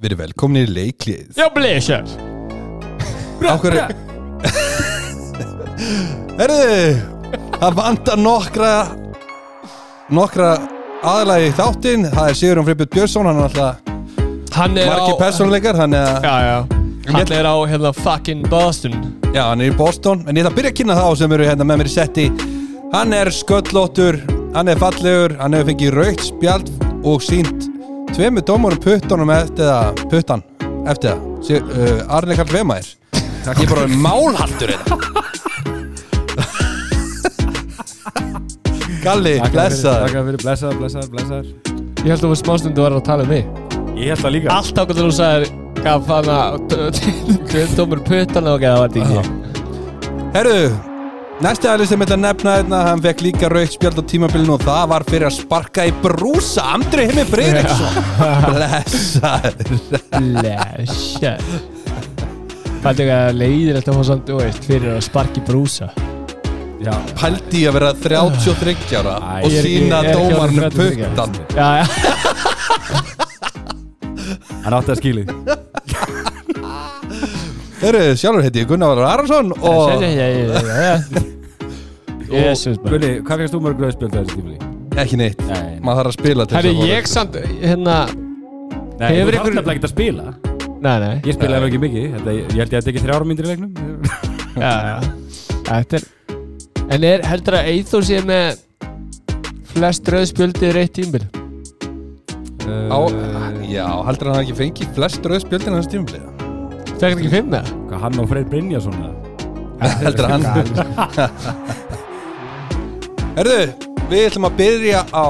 Verið velkomin í leiklið Já, blessar Áhverju Herðu Það vantar nokkra Nokkra aðlagi þáttinn. Það er Sigurðan Frippur Björnsson Hann er alltaf Hann er margir á persónleikar Hann er, Já, já. Hann er á hérna fucking Boston. Já, hann er í Boston En ég ætla að byrja að kynna þá sem eru hérna með mér í setti. Hann er sköllóttur Hann er fallegur Hann hefur fengið raukt spjald Og sínt Tveimu dómurum puttunum eftir það Puttan Eftir það. Sig, uh, Arne Karl Vemæður Það er bara málhaldur þetta Galli, blessaður. Takk fyrir, blessaður, blessaður, blessaður. Ég held að þú var að tala um mig. Ég held það líka. Allt ákvæmt þegar þú sagðir Gaf hann að Tveim tómur puttan og það var þetta ekki. Herru, næsti aðlið sem ég ætla að nefna hérna, hann fekk líka raukt spjald á tímabilinu og það var fyrir að sparka í brúsa Andri Himmi Breiðriksson Blessaður. Blessar Fældi ekki að leiðir þetta var samt og veist fyrir að sparki brúsa. Já, Pældi í að vera 33 ára Æ, og ég sína ég dómarnu orðinn 33. puttan Já, já. Hann átti að skili Herru, sjálfur heiti ég Gunnar Valur Arason og Gunni, hvað fegst þú mörg rauðspjöld þessi tífli? ekki neitt, Nei, maður þarf að spila til þess að fá ég samt Hérna Nei, Hefur þú ykkur- þarf nefnilega ekki að spila. Nei, nei. Ég spilaði ekki mikið. Þetta, Ég held ég að þetta ekki þrjára myndir í leiknum. Já, já. Þetta er En er heldur að Eithor sé með Flest rauðspjöldið reitt tímbil Á, já, heldur hann hafi ekki fengið flest rauð spjöldin hans tímabilið Fekk ekki með Hvað hann og Freyr Brynjason heldur hann. Herðu, við ætlum að byrja á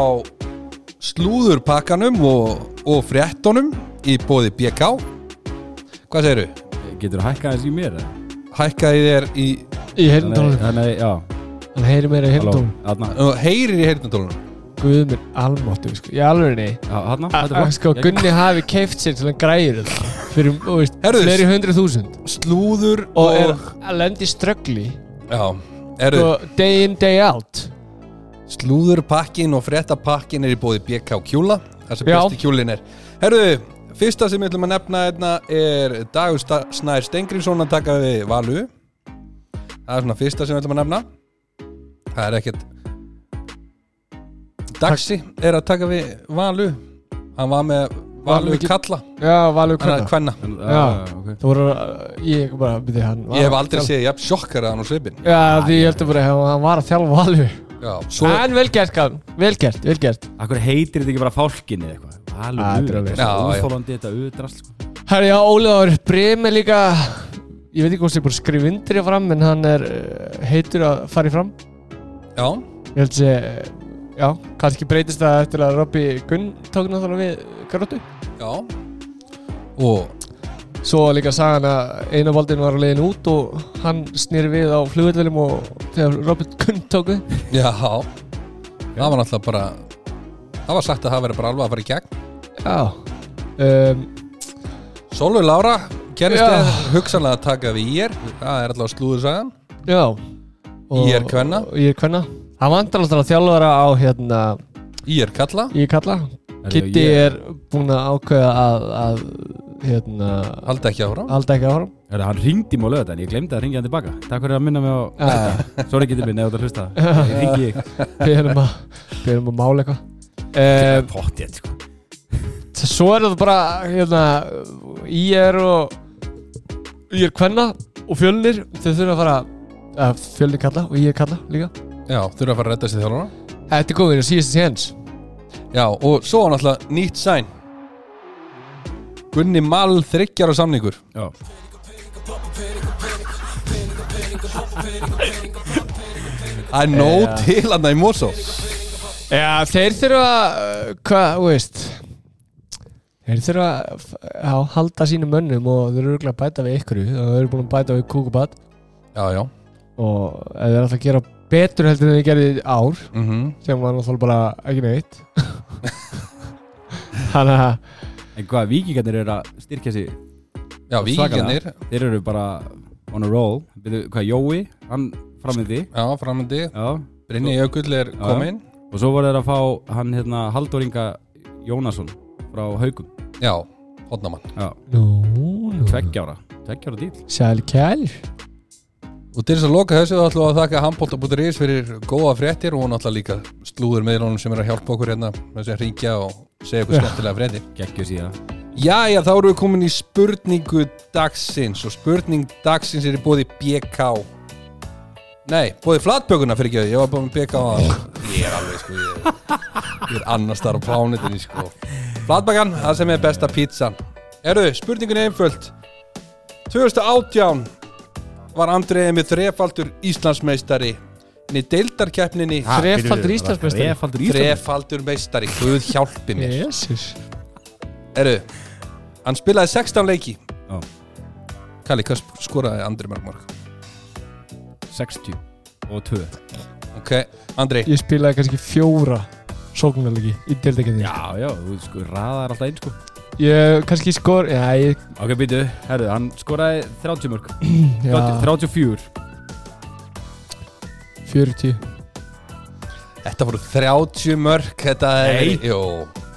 slúðurpakkanum og, og fréttonum í bóði BK Hvað segirðu? Getur þú hækkað þessi í mér? Hækkaði þér í, Í heyrnatólunum Þannig, já. Hann heyri meira í og heyrir í heyrnatólunum Guð minn almáttu sko. Í alvegni að flott. sko Gunni hafi keift sér til hann græðir þetta. Fyrir þú veist, fleiri hundru þúsund. Slúður og er að lendi ströggli. Já, herðu, sko, day in day out. Slúðurpakkin og fréttapakkin er í bóði BK Kjúla. Það sem besti kjúlin er. Herðu, fyrsta sem við ætlum að nefna hérna er Dagur Snær Stengriðsson að taka við Valu Það er svona fyrsta sem við ætlum að nefna. Það er ekkert Dagsi er að taka við Valu Hann var með Valu Valu ekki- Kalla. Já, valur Hann er hvernig hvenna En, Já. já, ok. Það voru, ég bara, byrði hann. Ég hef aldrei séð jafn sjokkar að hann á svipin Já, því ég heldur bara að hann var að þjálfa valur. Já, svo En vel gert, kann, vel gert, vel gert. Akkur heitir þetta ekki bara fálkinni eða eitthvað? Ah, þetta er Alveg, alveg- Já, já. úþólandi þetta auðdrast sko. Herri, já, Óliðar Brim er líka. Ég veit ekki hvort ég bara skrif undir ég fram En hann er uh, heitur að fara í fram. Já, Ég held sé, já, kannski breytist það eftir að Robby Gunn tók náttúrulega við Garóttu já. Og Svo líka sagan að eina valdin var að leiðin út og hann snýri við á flugvöldvelum og þegar Robby Gunn tók við. Já, það var náttúrulega bara Það var sagt að það verið bara alveg að fara í gegn. Já. Um, Sólveig Lára Já. þið hugsanlega að taka við ír Það er allavega slúðursagan Já IR kvenna? Ír kvenna. Hann vantar alltaf að þjálfara á hérna Ír kalla. Í kalla. Herri, Kitty ég- er búin að ákveða að, að hérna Haldi ekki áfram. halda ekki áfram. Herri, Hann ringdi mig á lögða en ég glemdi að ringja hann tilbaka. Takk fyrir að minna mig á Já. þetta Sorry getur minn eða þú að hlusta. Ég ringi ég Við erum að, við erum að mála eitthvað. Um, Pottið sko. Svo er það bara hérna Ír og Ír kvenna og fjölnir þau þurfa að fara að fjölnir kalla og Ír kalla líka. Já, þurfa að fara að redda sér þjálfara. Þetta er góðin og síðast séns. Já, og svo var náttúrulega nýtt sæn. Gunni Mall þryggjar á samningur. Já. Það er nóg Já. til hann í Mosó. Já, þeir þurfa uh, hvað, þú veist þeir þurfa að já, halda sínum mönnum og þeir eru örugglega að bæta við ykkur. Og þeir eru búin að bæta við kúkubat. Já, já og ef þeir ætla að gera betur heldur en þeir gerði ár mm sem var náttúrulega bara ekki neitt. Þannig að En hvað, vikingarnir eru að styrkja sig? Já, vikingarnir Þeir eru bara on a roll. Byrju, Hvað, Jói, hann framöndi Já, framöndi Já. Brynni Jökull er kominn. Og svo voru þeir að fá hann hérna Halldór Inga Jónasson frá Haugum Já, hodnamann Já, Nú, nú. Tveggjára Tveggjára dýl Sæl kælir Og til þess að loka þessu þá ætlum við að þakka handbólta.is fyrir góða fréttir og náttúrulega líka slúður meðlunum sem er að hjálpa okkur hérna með þess að ringja og segja okkur skemmtilega fréttir. Gekkju síðan Jæja, þá erum við komin í spurningu dagsins og spurning dagsins er í bóði BK Nei, bóði flatbökuna fyrir ekki ég var bara með BK að ég er alveg sko ég, ég er annars þar á plánutinni sko. Flatbökan, það sem er besta pizzan Erðu, spurningun er einföld. 2018 var Andriði með þrefaldur Íslandsmeistari. Í deildarkeppninni Þrefaldur Íslandsmeistari. Þrefaldur meistari, Guð hjálpi mér. Jesus Erðu, hann spilaði 16 leiki. Já. Kalli, hvað sk- skoraði Andri mörg mörg? 60 og 2 Ok, Andri Ég spilaði kannski fjóra sóknarleiki í deildekendin Já, já, þú sko raðar alltaf einn sko. Ég kannski skor Já, ég Ok, býtu, herru, hann skoraði 30 mörg já, 34 40 Þetta voru 30 mörg Þetta er, Nei. jú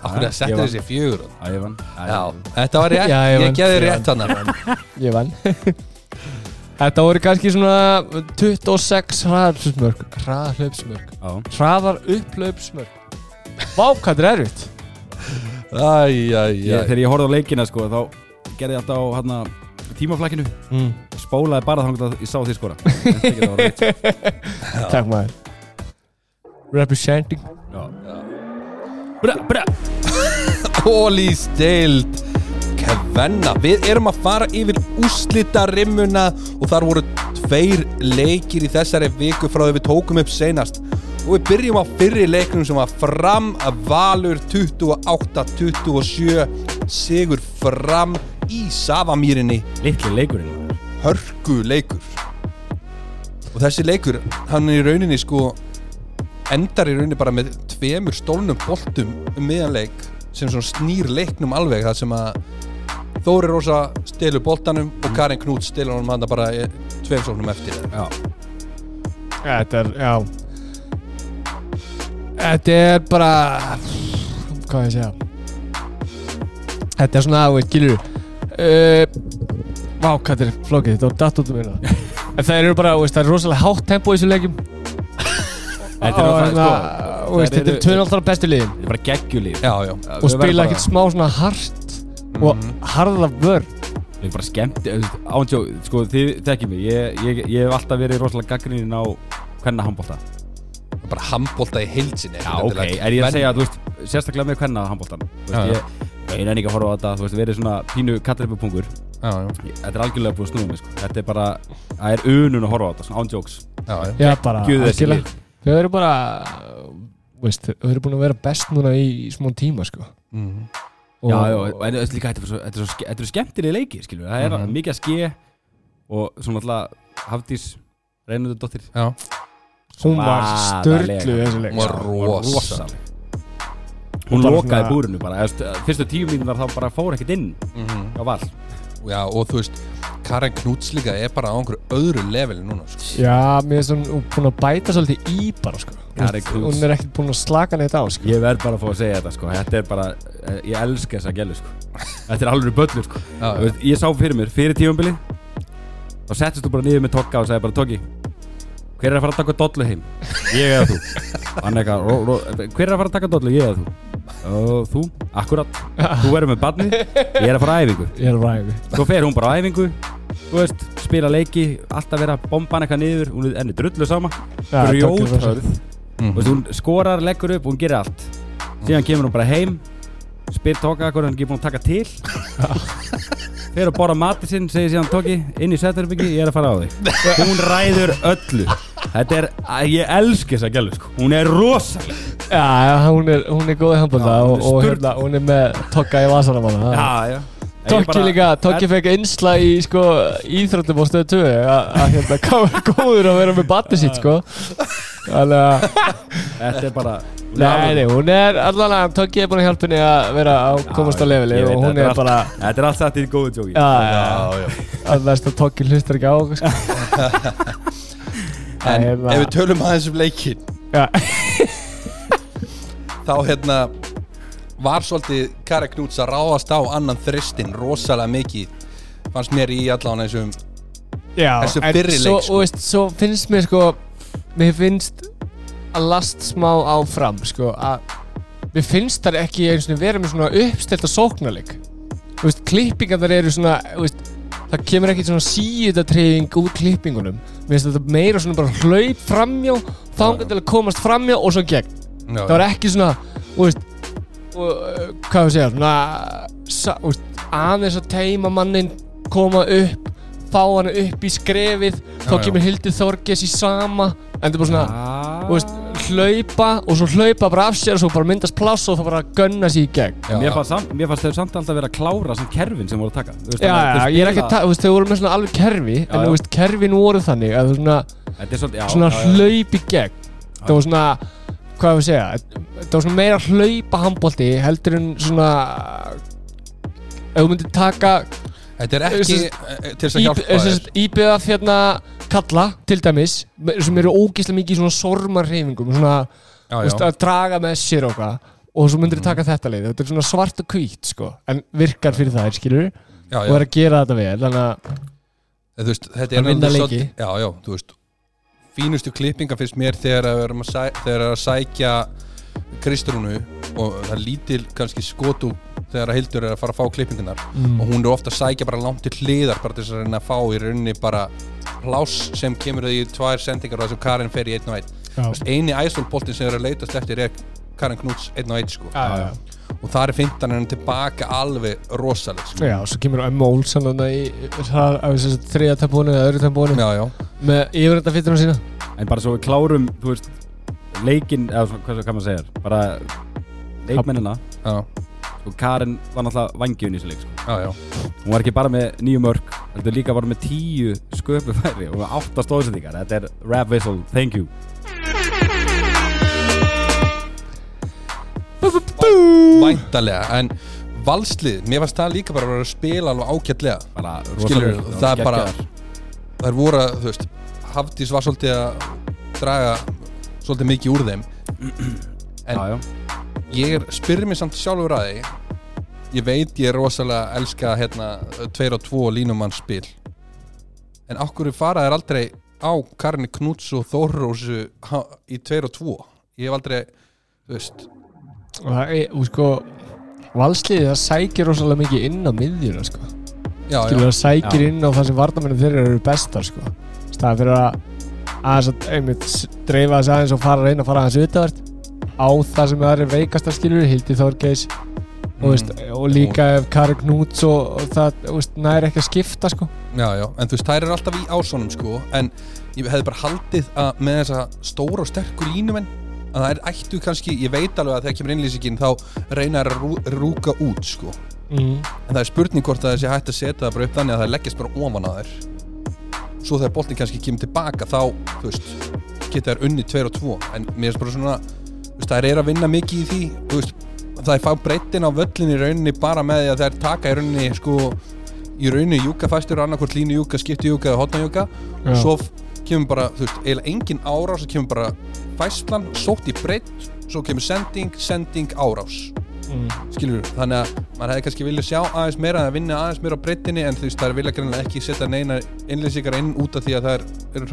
Akkur Ja, að setja ég var- þessi fjögur? Já, ég vann. Já, þetta var rétt, Já, ég ég, vann. geði Ég rétt hann Ég vann. Þetta voru kannski svona 26 hraðarhlaupsmörk Hraðarhlaupsmörk Já, Hraðar upplaupsmörk Vá, hvað þetta er erfitt. Æj, æj, ég, æj þegar ég horfði á leikina sko þá gerði ég alltaf á hérna tímaflækinu. Mm. spólaði bara þannig að ég sá því skora. Takk maður. Representing. Já. Bra, bra. Ólís deild Kvenna, við erum að fara yfir úslita rimmuna og þar voru tveir leikir í þessari viku frá því við tókum upp seinast og við byrjum á fyrri leiknum sem var fram Valur 28-27 sigur fram í Savamýrinni. Litli leikurinn hörku leikur. Og þessi leikur, hann er í rauninni sko endar í rauninni bara með tveimur stólnum boltum um miðanleik sem snýr leiknum alveg það sem að Þóri Rósa stelur boltanum og Karin Knút honum hann bara tveim stólnum eftir. Já, Þetta er, já Þetta er bara Hvað ég segja? Þetta er svona, þú veit, gilur uh, Vá, hvað þetta er flókið, þetta var datt út um hérna. En það eru bara, það er rosalega hátt tempo í þessu leikjum. Þetta er náttúrulega, hérna, sko, veist, þetta er tvöðnaldara bestu liðin. Þetta er bara geggjulíf. Og spila ekkert smá svona hart Og Mhm. harða vörn. Þetta er bara skemmt Ándjó, sko, þið tekið mig. Ég, hef alltaf verið rosalega gaggrininn á hvenna handbólta bara handbolta í heilsinni Já, ok, er ég að segja, þú veist, sérstaklega með handbóltan Þú Já, veist, ég, nenni ekki að horfa á þetta, þú veist, verið svona pínu já, Þetta er algjörlega búið að snúða mig, sko. Þetta er bara, það er unun að horfa á þetta, svona ándjóks já, já. Já, bara, Þau eru bara, veist, þau eru búin að vera best núna í, í smá tíma, sko. Mhm. Já, já, en þetta er er er eru skemmtilega leiki, skilur Það er Mhm. mikið að ske og svona alltaf Hafdís Reynardóttir já. Hún var störtlu þessu leik Hún var sko. rosa Hún bara lokaði svona- búrinu bara, fyrstu tíu mínunar þá bara fór ekkert inn. Mhm. á val já, og þú veist Karin Knúts líka er bara á einhverju öðru leveli núna sko. Já, mér finnst hún hún búin að bæta svolítið í bara sko. Hún er ekkert búin að slaka neitt á sko. Ég verð bara að fá að segja þetta sko. Þetta er bara, eh, ég elska þessa gælu sko. Þetta er alveg böllur sko. Já, veist, Ég sá fyrir mér, fyrir tífambili Þá settist þú bara niður með Tokka og sagði bara Tokki Hver er að fara að taka dollu heim? Ég eða þú? Eitthvað, ró, ró, hver er að fara að taka dollu? Ég eða þú? Og Þú, akkurat. Þú verður með barnið, ég er að fara á æfingu. Ég er að ræði Svo fer hún bara á æfingu veist, spila leiki, alltaf vera að bomba hann eitthvað niður Hún er enni drullu sama. Grjóthörð Mhm. Þú veist, hún skorar, leggur upp hún gerir allt. Síðan kemur hún bara heim Spyr Tóka hvað hann ekki búin að taka til. Fer að borða matið sinn Segir síðan Tóki, inn í Sætturbyggi Ég er að fara á þig. Hún ræður öllu Þetta er, ég elski þessa gælu sko. Hún er rosaleg. Já, hún er, hún er góð í handbólta Já, hún og, er og sturl- hérna, hún er með Tokka í vasanum hana Já, já Tokki líka, Tokki fekk einsla í sko íþróttum á stöðu 2 að hérna hvað var góður að vera með batni sitt sko. Þannig að, Þetta er bara nei, nei, hún er allan að Tokki er búin að hjálpa henni að vera á komast á leveli Ég veit, og hún þetta er allt- bara Þetta er allt satt í góðu tjóki Já, já, já, já. að Tokki hlustar ekki á sko En ef við tölum aðeins um leikin Já, þá hérna var svolítið Kari Knúts að ráðast á annan þristin rosalega mikið fannst mér í allan þessum Já, Þessu en fyrri svo, leik, sko. veist, svo finnst mér sko Mér finnst að last smá áfram sko að Mér finnst það ekki eins og vera með svona uppstelta sóknarleik. Þú veist, klippingar þar eru svona þú veist, Það kemur ekki svona síðatreyfing úr klippingunum Mér finnst þetta meira svona bara hlaup framjá Þangar til að komast framjá og svo gegn já, Það var ekki svona Þú veist og, uh, Hvað við segja Svona sa, þú veist, Aðeins að teima mannin Koma upp Fá hann upp í skrefið Þá Já, já. kemur Hildi Þorges í sama En þetta er bara svona Ah. Þú veist, hlaupa og svo hlaupa bara af sér og svo bara myndast pláss og það bara gunna sér í gegn. Já, Mér fannst, samt, mér fannst þeir samt alltaf vera að klára sem kerfin sem voru að taka. Þú veist, Já, að já, ég er ekki að spila- ta- þú veist, þau voru með svona alveg kerfi Já, en þú veist, kerfin voru þannig að svona, Þetta er svolítið, já svona já, já. hlaup í gegn. Það var svona, hvað við segja? Það var svona meira hlaupa handbólti heldur en svona ef þú myndir taka Þetta er ekki eh, til þess að hjálpa þér. IBF hérna kalla til dæmis sem eru ógeðslega mikið í svona sormarreyfingum svona, já, þú veist, já. að draga með sér og hvað og svo myndir þið taka þetta leið þetta er svona svart og hvít sko en virkar fyrir það, skilur Já, og já. er að gera þetta vel þannig að Þú veist, þetta er alveg leiki. Já, já, þú veist Fínustu klippinga finnst mér þegar að vera að, sæ, að sækja Kristrúnu og það lítil kannski skotu þegar að Hildur er að fara að fá klippingunar Mm. og hún er ofta að sækja bara langt til hliðar bara til þess að reyna að fá í rauninni bara pláss sem kemur það í tvær sendingar og þessum Karin fer í einn og einn. Eini æsólboltin sem er að leitast eftir er Karin Knúts einn og einn sko. Já, já. og það er fintan henni tilbaka alveg rosaleg sko. Já, svo kemur Emma Olsson þarna í þriða tempónu eða öðru tempónu já, já, með yfirreita fyrirna sína. En bara svo við klárum, þú veist Leikin, eða hvað hvað maður segir Bara leikmennina. Já, Og Karen var náttúrulega vangjun í þessu leik sko. já, já. Hún var ekki bara með nýju mörg Þetta líka bara með tíu sköpu færi Og með átta stóðsendingar Þetta er rap whistle, thank you. Væntalega en valslið, mér fannst það líka bara að vera að spila alveg Bara Skilur, það er bara- það er voru að, þú veist Hafdís var svolítið að draga svolítið mikið úr þeim. En- Já, já ég er, spyrir mér samt sjálfur að því. Ég veit ég er rosalega elska hérna 2 og 2 línumann spil. En okkur fara er aldrei á Karni Knúts og Þórrósu ha- í 2 og 2 ég hef aldrei, þú veist. Og það er, þú sko valsliðið það sækir rosalega mikið inn á miðjuna sko. Já, já, það sækir Já. inn á það sem varnamennir þeirra eru bestar sko. Það fyrir að aðeins að einmitt dreifa þess aðeins og fara að reyna að fara aðeins utavert á það sem það er veikasta skilur Hildi Þorgeis og, veist, og líka ef Kari Knúts og, og það veist, næri ekki að skipta sko. Já, já, en þú veist, þær eru alltaf í ásónum sko, en ég hefði bara haldið að með þessa stóra og sterku línumenn að það er ættu kannski, ég veit alveg að þegar kemur innlýsingin þá reyna þær að rú, rúka út sko. Mm. en það er spurning hvort að þessi hægt að setja það bara upp þannig að það leggjast bara ofan að þær. Svo þegar boltin kannski kemur tilbaka þá, þú veist, geta þær unni 2 og 2 en mér finnst bara svona þær er að vinna mikið í því veist, það er fá breytin á völlin í rauninni bara með því að þær taka í rauninni sko, í rauninni júka fæstur annarkvort línu júka, skipti júka eða hotna júka Já. svo kemur bara, þú veist, eiginlega engin árás svo kemur bara fæslan, sótt í breytt svo kemur sending, sending, árás Mm. skilur þannig að maður hefði kannski viljað sjá aðeins meira að vinna aðeins meira á breyttinni en þú veist það er vilja greinlega ekki setja neina innlýsingar inn út af því að það er, eru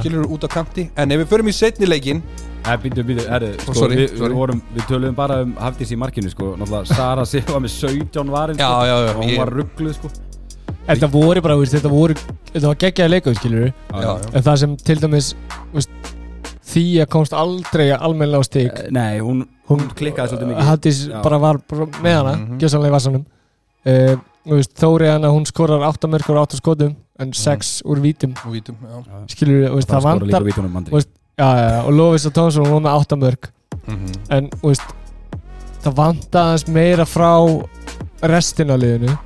skilur út á kanti. En ef við förum í setni leikin Nei, býtu, býtu, herri, sko, sorry, við, sorry. við, vorum, við töluðum bara um Hafdís í markinu, sko, náttúrulega Sara Silva með 17 varin, sko, Já, já, já, og hún ég- var ruggluð, sko. Þetta voru bara, veist, þetta voru þetta var geggjaði leikuð skilur já, já. en það sem til dæmis veist, því að komst aldrei almennilega á stig. Eh, Nei, hún, hún klikkaði svolítið mikið. Hattis Já. bara var bara með hana Mhm. gjössanlega í vassanum uh, og veist, Þóri hana, hún skorar 8 mörgur og 8 skotum en 6 úr vítum. Og vítum skilur við, það já, já, og Lofis og Tónsson hún með 8 mörg. Mhm. en veist, það vantar aðeins meira frá restina liðinu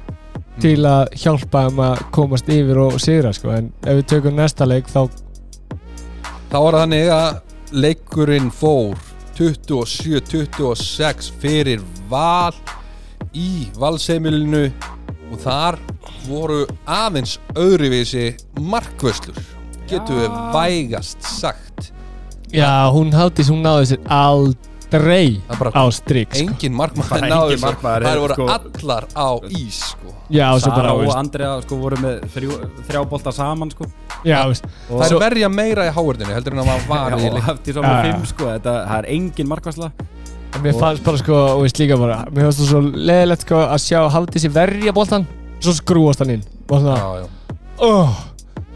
til að hjálpa þeim að komast yfir og sigra sko. en ef við tökum næsta leik þá þá var þannig að leikurinn fór 27-26 fyrir val í valseimilinu og þar voru aðeins öðruvísi markvöslur getur við vægast sagt. Já, hún Hattis, hún náði sér aldrei á strik sko. engin markmaður engin þessu. markmaður Það voru sko- allar á ís sko. Já, og Sara og Andrea sko voru með þrjú, þrjá bolta saman sko. Já, Það er verja meira í háverðinu heldur en að maður var Já, í fimm sko þetta, það er engin markværsla En Mér fannst bara sko, og veist líka bara Mér fannst það svo leðilegt sko að sjá Hafdísi verja boltan Svo skrúast hann inn. Og svona, Já, já. oh,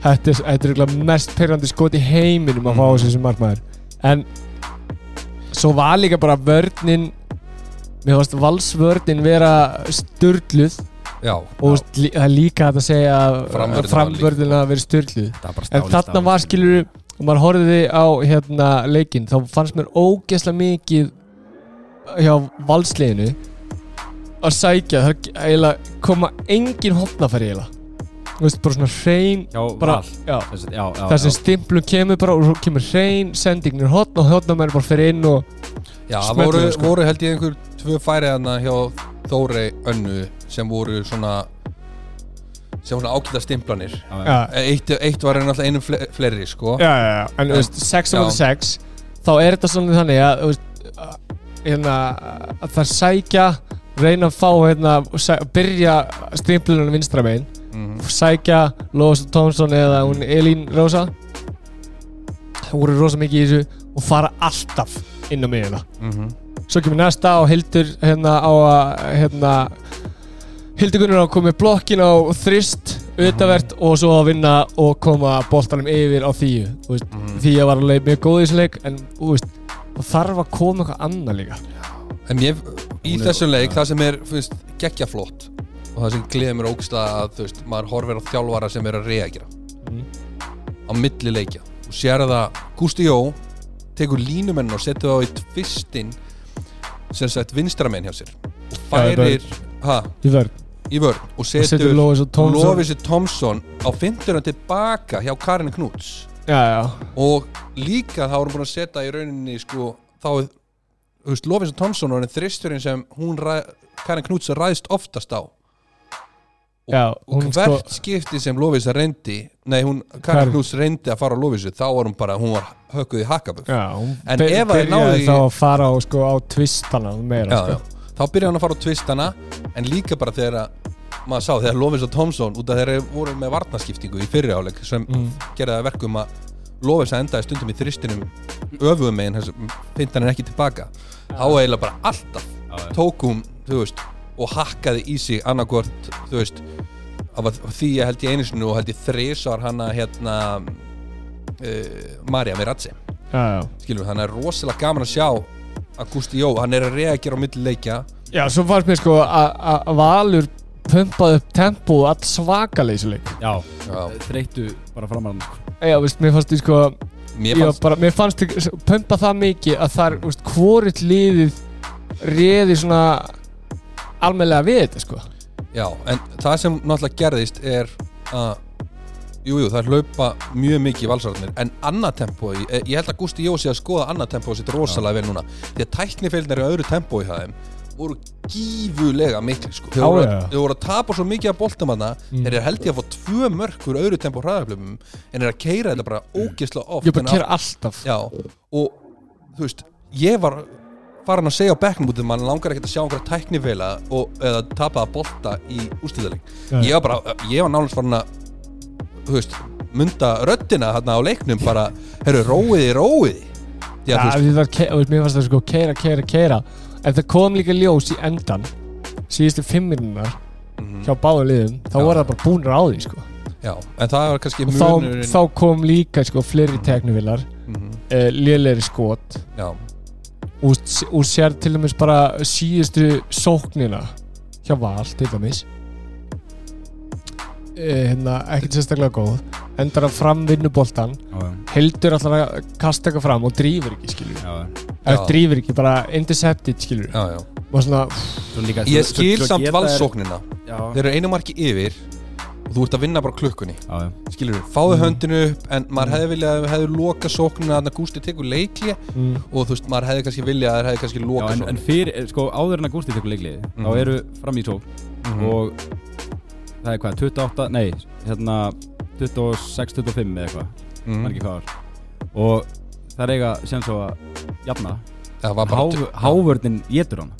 Þetta er, örugglega mest pyrrandi skot í heiminum að fá Mhm. þessi sem markmaður. En Svo var líka bara vörnin Mér fannst valsvörnin vera sturluð. Já, Og lí, það er líka að segja að framvörnin að vera er bara En þarna var skilur og maður horfði á hérna leikinn þá fannst mér ógeðslega mikið hjá valsliðinu að sækja það er koma engin hotnafæri þú veist bara svona hrein Já, bara, já, Þessi, já, þessi já. stimplum kemur bara og svo kemur hrein sendingin er hotn og hotnafæri bara fyrir inn og Já, það voru, það, sko. voru held ég einhver tvö færi hana hjá Þórei Önnu sem voru svona sem voru svona ákveða stimplanir já, eitt, eitt var náttúrulega einum fle fleiri sko já, já, já. en En- þú veist 6 á já. 6 þá er þetta svona þannig að, þú veist, að, hérna, að það sækja reyna að fá hérna, sæ, byrja stimplunum vinstra megin Mhm. sækja Lois Thompson eða hún Elín Rosa það voru rosa mikið í þessu og fara alltaf inn á miðuna Mhm. svo kemur næsta og Hildur hérna á að hérna Hildur Gunnar á að koma með blokkin á þrist auðvitað og svo að vinna og koma boltanum yfir á þýju Mhm. því að var alveg mjög góð í þessu leik en veist, það þarf að koma eitthvað annað líka. En ég, í þessum leik, það sem er fyrst, geggja flott. Og það sem gleður mér ógstlega að þú veist, maður horfir á þjálfara sem er að reagira. Mhm. á milli leikja. Og sér það, Gústi Jó tekur línumenn og setur það í tvistinn sem sagt vinstramenn hjá sér. Og færir ha, í vörð og setur setur og Thompson á 50 tilbaka hjá Karin Knúts já, já, og líka þá erum búin að setja í rauninni sko, þá þú veist, Lovisa Thompson var þristurinn sem hún Karin Knúts ræðist oftast á og, já og hún hvert sko skipti sem Lovisa reyndi nei, hún, Karin. Knúts reyndi að fara á Lovisu þá var hún bara, hún var hökkuð í hún En ef að í- þá að fara á, sko, á twistana meira sko. þá byrjaði hann að fara á tvistana en líka bara þegar að maður sá þegar Lovisa Thompson út af þeir voru með varnaskiptingu í fyrri áleik sem Mm. gerði það að verkum að Lovisa endaði stundum í þristinum öfugum megin þess að finna hann ekki tilbaka. Þá eiginlega bara alltaf Já, já. tók hún, þú veist og hakkaði í sig annarkvort þú veist af að því ég held ég einu sinni og held ég þrísvar hana hérna uh, Marja Mirazzi já, já. Skilum við, þannig er rosalega gaman að sjá að Gusti Jó, hann er að reagera á milli leikja. Já, svo fannst mér sko að að Valur pumpaði upp tempo all svakalega í þessu leik Já, Já. þreyttu bara fram að hann sko. Já, veist, mér fannst því sko mér fannst, bara, Mér fannst því pumpa það mikið að það er, veist, hvoritt liðið réði svona almennlega við þetta sko. Já, en það sem náttúrulega gerðist er að Jú, jú, það er hlaupa mjög mikið í valsararnir En annað tempói, ég held að Gusti Jó sé að skoða annað tempói sitt rosalega vel núna Því að tæknifeilnir í öðru tempói það voru gífulega mikli sko. Þeir voru, þeir voru að tapa svo mikið af boltum hana Mm. Þeir eru held ég að fá tvö mörk úr öðru tempó hraðaflöfum En er að keira þetta bara ógislega oft Ég bara en kera alltaf. Já, og þú veist, ég var farin að segja á bekknum út mann langar ekkert að sjá einhverja tæknifeila og, eða tapaða bolta í ústíðaleg Já. ég var bara, ég var nánast farin að þú veist, munda röddina hérna á leiknum bara, herru, róiði, róiði Já, að þú veist, mér fannst það sko keira, keira, keira En það kom líka ljós í endan síðustu fimm minnunar mhm, hjá báðu liðum þá Já. voru það bara búnir á því sko. Já, en það var kannski og þá, þá kom líka sko fleiri teknivilar mhm, uh, lélegri skot. Já, og, sér til dæmis bara síðustu sóknina hjá Val til dæmis hérna, ekkert sérstaklega góð. Endar að framvinnu boltan heldur alltaf að kasta eitthvað fram og drýfur ekki skilur já, já. eða drýfur ekki, bara intercepted skilur já, já. Og svona, Svo líka, ég svo- skil svo samt geta þeir- valsóknina. Já, þeir eru einu marki yfir og þú ert að vinna bara klukkunni. Já, já. skilur fáðu Mhm. höndinu upp en maður hefði viljað að hefði loka sóknina að Gústi tekur leikli mm, og þú veist, maður hefði kannski viljað að þeir hefði kannski já loka en, en fyrir, eh, sko, áður en að Gústi tekur leikliði Mhm. þá eru fram í sók Mhm. og það er hvað, 28, nei, hérna 26, 25 eða eitthvað, Mhm. maður ekki hvað var og það er eiga sem svo að jafna. Það var bara Há, hávörnin getur hann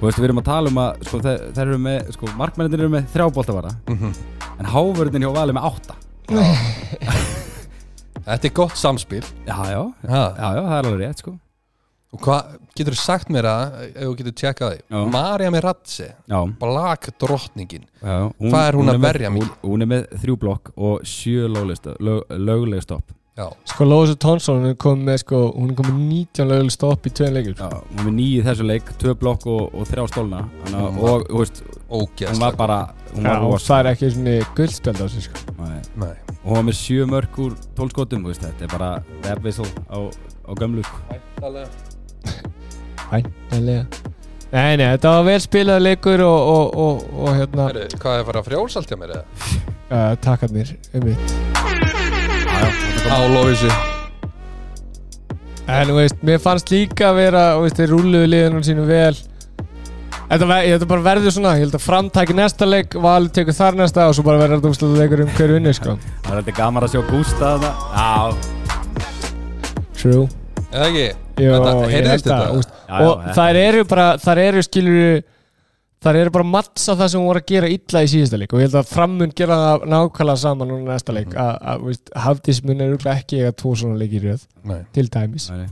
veist, við erum að tala um að sko, þeir, eru með, sko, markmennir eru með þrjá boltavara Mhm. en hávörnin hjá Vali með átta. Þetta er gott samspil. Já, já, já, það er alveg rétt, sko og hvað getur þú sagt mér að ef þú getur tjekkað Já. því Marja með Ratse, Já, blag drottningin já hún, Hvað er hún að með- verja mikið? Hún, hún er með þrjú blokk og sjö löglega lög, lögleg stopp já, Sko Lósa Tónsson hún er komið með sko hún er komið 19 löguleg stopp í tvein leikur Já, hún er með nýju í þessu leik, tvö blokk og, og þrjá stólna Hún að- var- og, þú veist, hún ógeðslega var bara hún Já, var og rosa það er ekki svona guldspjald á sig sko Nei. Nei. og hún var með sjö mörg úr tólskotum veist, þetta er bara webvissel á, á gömlu sko. Væntanlega. Nei, nei, þetta var vel spilað leikur og, og, og, og hérna. Heru, hvað er að fara að frjálsaltja mér eða? uh, takkarnir um mitt á Lóisi En þú veist, mér fannst líka að vera þú veist, þeir rúluðu liðunum sínum vel. Þetta, ver, þetta bara verður svona Ég held að framtæki næsta leik Valur tekur þar næsta og svo bara verður þetta úrslutu leikur um hverju vinni sko. Það er þetta gaman að sjá Gústa þarna. Já, True eða ekki? Jó, Þetta- ég held að, þetta? þú veist, já, já, Og þetta- þær eru bara Þær eru skilur Þær eru bara mattsa það sem hún voru að gera illa í síðasta leik og ég held að framun gera það nákvæmlega saman núna næsta leik að, að, þú veist, Hafdísmun er ekki eiga tvo svona leiki í röð Nei. til dæmis Nei, nei.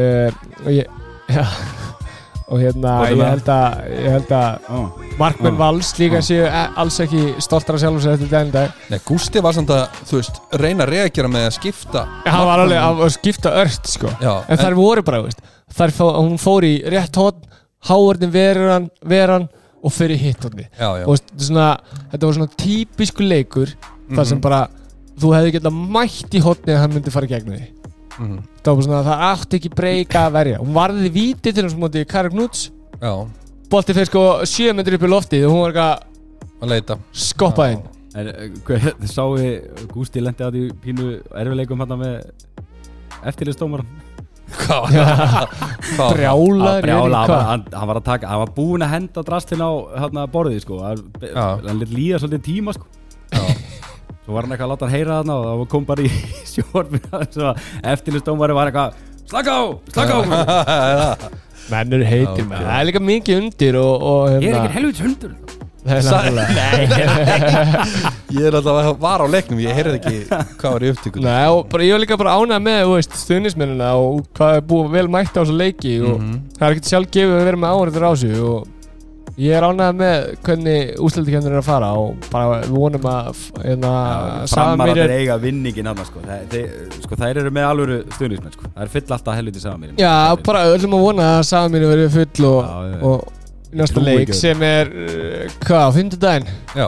uh, og ég já, og hérna er ég það? held að, ég held að Ó, markmenn Já. Vals líka séu e- alls ekki stoltar af sjálfum sér eftir daginn dag. Nei, Gústi var samt að, þú veist, reyna að reagera með að skipta hann var alveg að að skipta ört sko. Já, en þær voru bara, veist, þær fó, hún fór í rétt hótt háarnin veran, veran og fyrir hitt hóttni og svona, þetta var svona típisku leikur þar sem Mhm. bara þú hefði getað mætt í hóttni að hann myndi fara í gegnum því Mhm. það var svona, það átti ekki breyka að verja. Hún varði víti til þess að móti Kari Knúts. Já, bolti fyrir sko 7 metri upp í loftið og hún var ekki að að leita skoppa inn. En eh, hvað- þið sáu Gústi lendi á því pínu erfileikum hann með eftirlistómaran Hvað? Hvað? brjálaður brjála, hann, hann, var að taka, hann var búinn að henda drastin á hérna, borðið sko. Hann, hann lit líða svolítið tíma sko. Svo var hann eitthvað að láta hann heyra þarna og það kom bara í sjórn eftirlistómari var eitthvað slaka á, slaka á menn eru heitir ok. það er líka mikið undir og, og ég er hérna, ekki helvits hundur? Er Ég er alltaf að var á leiknum, ég heyrði ekki hvað var í upptökunum Nei, og bara, ég var líka bara ánægð með stuðnismennina og hvað er búið vel mætt á þessu leiki og Mhm. það er ekkert sjálf gefið að vera með áhverður á sig og ég er ánægð með hvernig úsleitikennir er að fara og bara vonum að hérna, Samir þeir eiga vinningin hann sko. Þeir, þeir, sko þær eru með alvöru stuðnismenn sko. það er fyll alltaf helviti saman Já, bara öllum að vona að Samir verið full og, Já, já. og næsta leik sem er uh, hvað, á fimmtudaginn Já,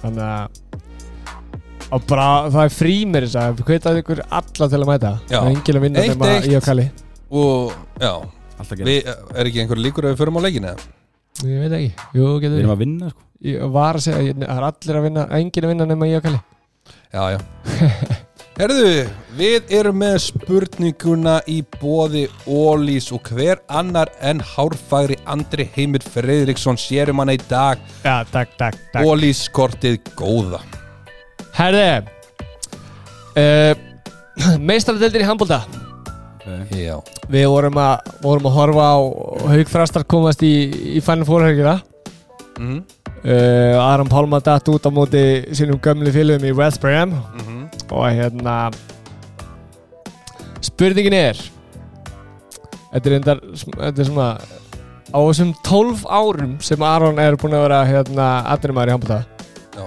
þannig að og bara það er frí mér þess að hvitað ykkur alla til að mæta Já. það er engil að vinna nema eitt. í og kalli og já, við, er ekki einhver líkur að við förum á leikinu? eða? Ég veit ekki, jú, getur við við erum að vinna sko. ég var að segja, ég- það er allir að vinna engin að vinna nema í og kalli. Já, já. Herðu, við erum með spurninguna í bóði Ólís og hver annar en hárfagri Andri Heimir Freyðriksson sérum hana í dag. Já, takk, takk, takk. Ólís kortið góða. Herði uh, meistaradeildir í handbólta okay. Já, við vorum að, vorum að horfa á haugfrastar komast í, í fænum fórhörgjuna mm uh, Aron Pálma datt út á móti sínum gömlu félögum í West Bram -hmm. og hérna spurningin er þetta er endar þetta er svona á þessum 12 árum sem Aron er búin að vera hérna aðrinumæður í handbólta Já.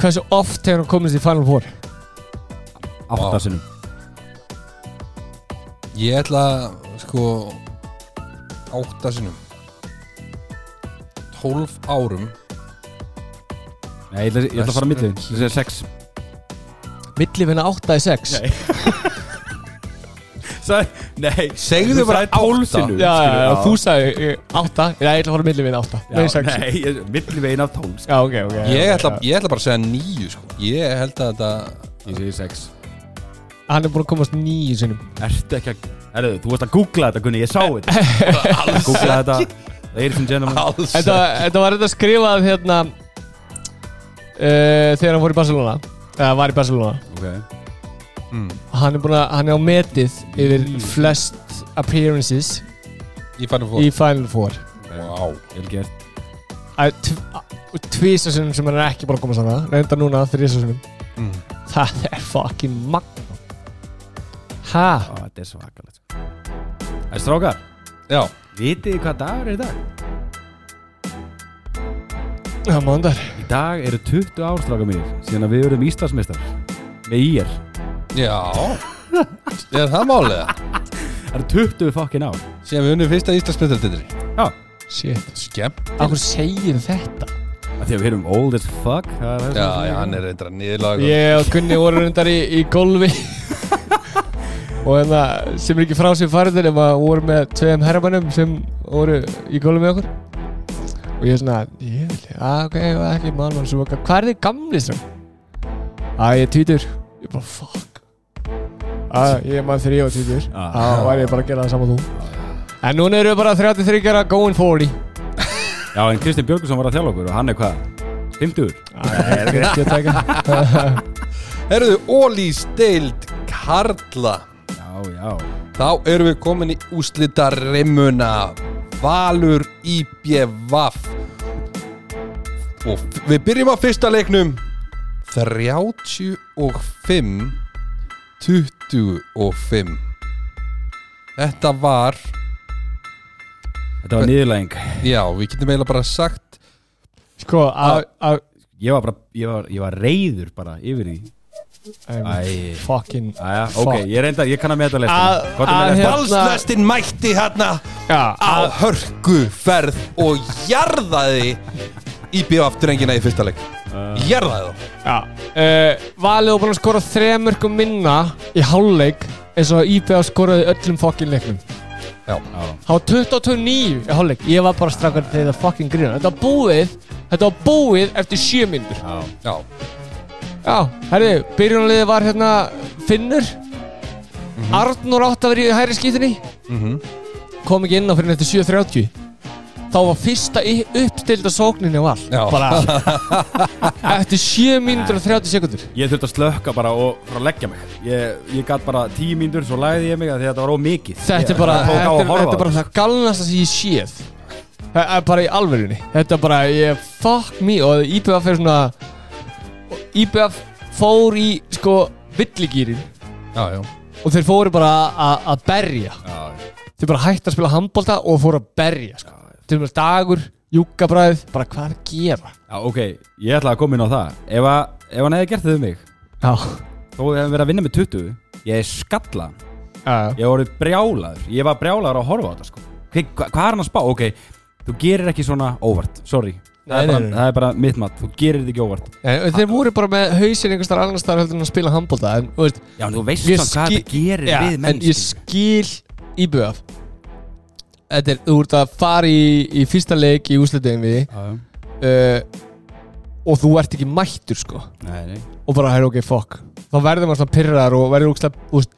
hversu oft hefur hann komist í Final Four? átta Vá. sinnum Ég ætla sko átta sinnum. 12 árum. Nei, ég ætla, ég ætla að fara að millið Ég segja sex. Milli finna 8 í 6 Nei. Sæ, Nei. Segðu Þú bara sagði tólf átta. sinnum, Já, já, þú sagði 8 Já, ég ætla að fara milli finna 8 Já, Nei, 6 Nei, ég- millið veginn af tólf Já, ok, ok. Ég ætla, ég ætla bara að segja nýju sko. Ég held að þetta Ég segi sex Hann er búin að komast nýju sinnum. Ertu ekki að Erðu, þú varst að googla þetta, Gunni, ég sá þetta. Googla þetta. Ladies and gentlemen. Alls Þetta, þetta var þetta skrifað hérna uh, Þegar hann fór í Barcelona. Eða var í Barcelona. Ok. Mm. Hann er búin að, hann er á metið Yfir flest appearances Í fannum fór í Final Four. Vá. Vel gert. Tvísa sinnum sem hann er ekki búin að koma saman Reynda núna þrísa sinnum. Mm. Það er fucking magna Ha? Ó, Þetta er svakalegt sko. Það er strákar Já. Vitið hvað dagur er í dag? Það er mándar. Í dag eru 20 ár strákar mínir síðan að við erum Íslandsmeistar með IR Já. Er það málið? Það eru 20 fokkin ár. Síðan við unnum fyrsta Íslandsmyndalditri Já. Shit Skemmt. Akkur segir þetta? Af Því að við erum old as fuck það er það Já, sem- já, hann er reyndra nýðlag Ég og Gunni voru reyndar í, í golfi Og hérna sem er ekki frá sér farið nema voru með tveim herramannum sem voru í golfi með okkur Og ég er svona, ég vil, að ok, ég var ekki mann sem okkar Hvað er þið gamli strömm? Að ég er tvítur Ég bara, fuck Að ég er mann þegar ég var tvítur Ah. Þá væri ég bara að gera það saman þú En núna eru við bara 33 gera going 40 Já, en Kristinn Björgusson var að þjálfa okkur og hann er hvað? 50? Það er ekki að taka Herðu, Ólís deild Karla Já, Þá erum við komin í úslita rimmuna Valur IBVF Og við byrjum á fyrsta leiknum. 35 25 Þetta var Þetta var niðurlæging. Já, við getum eiginlega bara sagt Sko, að, að Ég var bara, ég var, ég var reyður bara yfir því. Fucking Æja, ok, Fuck. ég reynda, ég kann að meta Að- lestin að hérna- Valsnestin mætti hérna Já, á hörkuferð og jarðaði IBVF drengina í fyrsta leik. Jarðaði þá. Já, uh, Valið var búin að skora þremörkum minna í hálfleik eins og IPA skoraði öllum fokkin leiknum. Já, Það var 22-9 í hálfleik. Ég var bara strakkar þegar það fokkin grína Þetta var búið Þetta var búið eftir 7 myndur já, Já, Já, herri, byrjunarliði var hérna Finnur. Arnur átt að vera í hæri skýtinni mhm. Kom ekki inn á fyrir eftir 7.30 Þá var fyrsta í- uppstilda sókninni á all Já. Bara Eftir 7 mínútur og 30 sekundur Ég þurfti að slökka bara og fara að leggja mig. Ég, ég gat bara tíu mínútur, svo lagði ég mig að að þetta var ómikið Þetta er bara, á þetta, að er, bara það galnasta sem ég séð. Bara í alverðinni Þetta er bara, ég, fuck me. Og IBF er svona IBF fór í, sko, villigýrin. Já, já. Og þeir fóru bara að- berja. Já, Þeir bara hætti að spila handbolta og fóru að berja, sko. Til og með dagur, júkabræð Bara hvað er að gera? já, ok, ég ætla að koma inn á það. Ef, að, ef hann hefði gert þau um mig Já, Þó hefði verið að vinna með 20 Ég skalla já, Ég var brjálaður. Ég var brjálaður að horfa á þetta sko. Hva, hva, Hvað er hann að spá? Ok, þú gerir ekki svona óvart. Sorry það, Nei, er bara, nei, nei. það er bara mitt mat. Þú gerir þetta ekki óvart. En þeir voru bara með hausinn einhvers þar annars þar heldur en að spila handbolta En, þú veist, Já, en þú veist samt hvað þetta gerir já, við en menn ég skil IBF Þetta er, þú ert að fara í, í fyrsta leik í úslitegin við Já, uh, Og þú ert ekki mættur sko. Nei, nei. Og bara, hey, ok, fuck. Þá verður maður svona pyrrar og verður úst,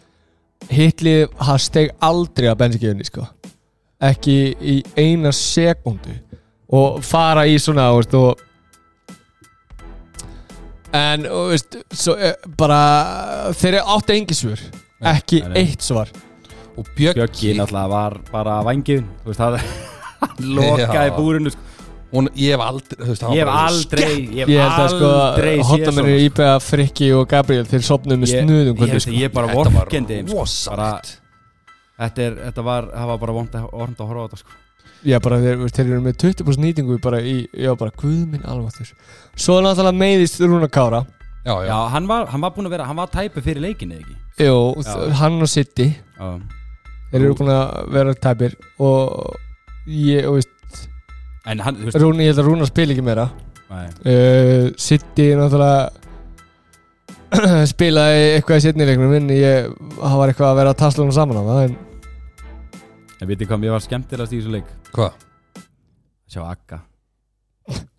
Hitlið, það steg aldrei að bensinkjöfunni sko. Ekki í eina sekundu Og fara í svona, veist, og En, þú veist, svo, eh, bara Þeir eru átti engi svör Ekki nei, nei. eitt svar Og Bjöggi, Bjöggi náttúrulega var bara vangið Þú veist það Hann lokaði Já. búrinu sko. hún, ég hef aldrei þú veist, var Ég hef bara aldrei Ég Ég hef held að sko aldrei séð Hottamennir svona, Íbega, Frikki og Gabriel Þeir sopnuðu með Ég- snuðum Ég held sko. að ég bara Þetta var vorkendi sko. Bara- rosalegt Þetta er, þetta var, það var bara vond að, vond að horfa á þetta sko. Já, bara þeir, þeir eru með 20% nýtingu bara í, já, bara guðminn alveg Svo náttúrulega meiðist Rúna Kára. Já, já, Já, hann var, hann var búinn að vera, hann var tæpu fyrir leikinni eða ekki? Jú, Já. þ- hann og City Já, Þeir eru búin að vera tæpir Og ég, og veist En hann, þú veist Rúni, ég held að Rúna spila ekki meira. Nei, uh, City náttúrulega spilaði eitthvað í setni leiknum en ég, það var eitthvað að vera að tasla hún saman á það en En veitir hvað mér var skemmtilegast í þessu leik hvað? Sjá Akka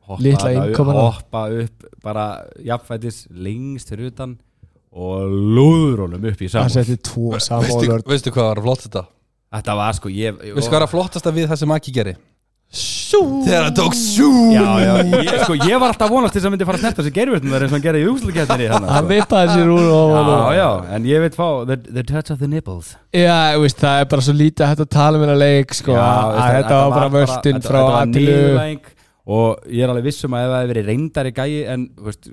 Hoppa Litla innkomuna. Hoppa upp bara jafnfætis lengst fyrir utan Og lúður honum upp í það saman setti tvo Veistu, samólur veistu hvað var flott þetta? Þetta var sko, ég, ég Veistu hvað var flottasta við það sem Aki geri? Þegar hann tók já, ég, sko, ég var alltaf að vonast til þess að myndi fara að snerta þessi gerfurtum eins og hann gerði í úslukeppninni Hann hann vippaði sér úr og, Já, já, en ég veit fá the, the touch of the nipples. Já, veist, það er bara svo lítið hægt að tala um hennar leik sko, Já, að veist, þetta var bara völdin frá niðurlæging og ég er alveg vissum að ef það hefði verið reyndari gæi en þú veist,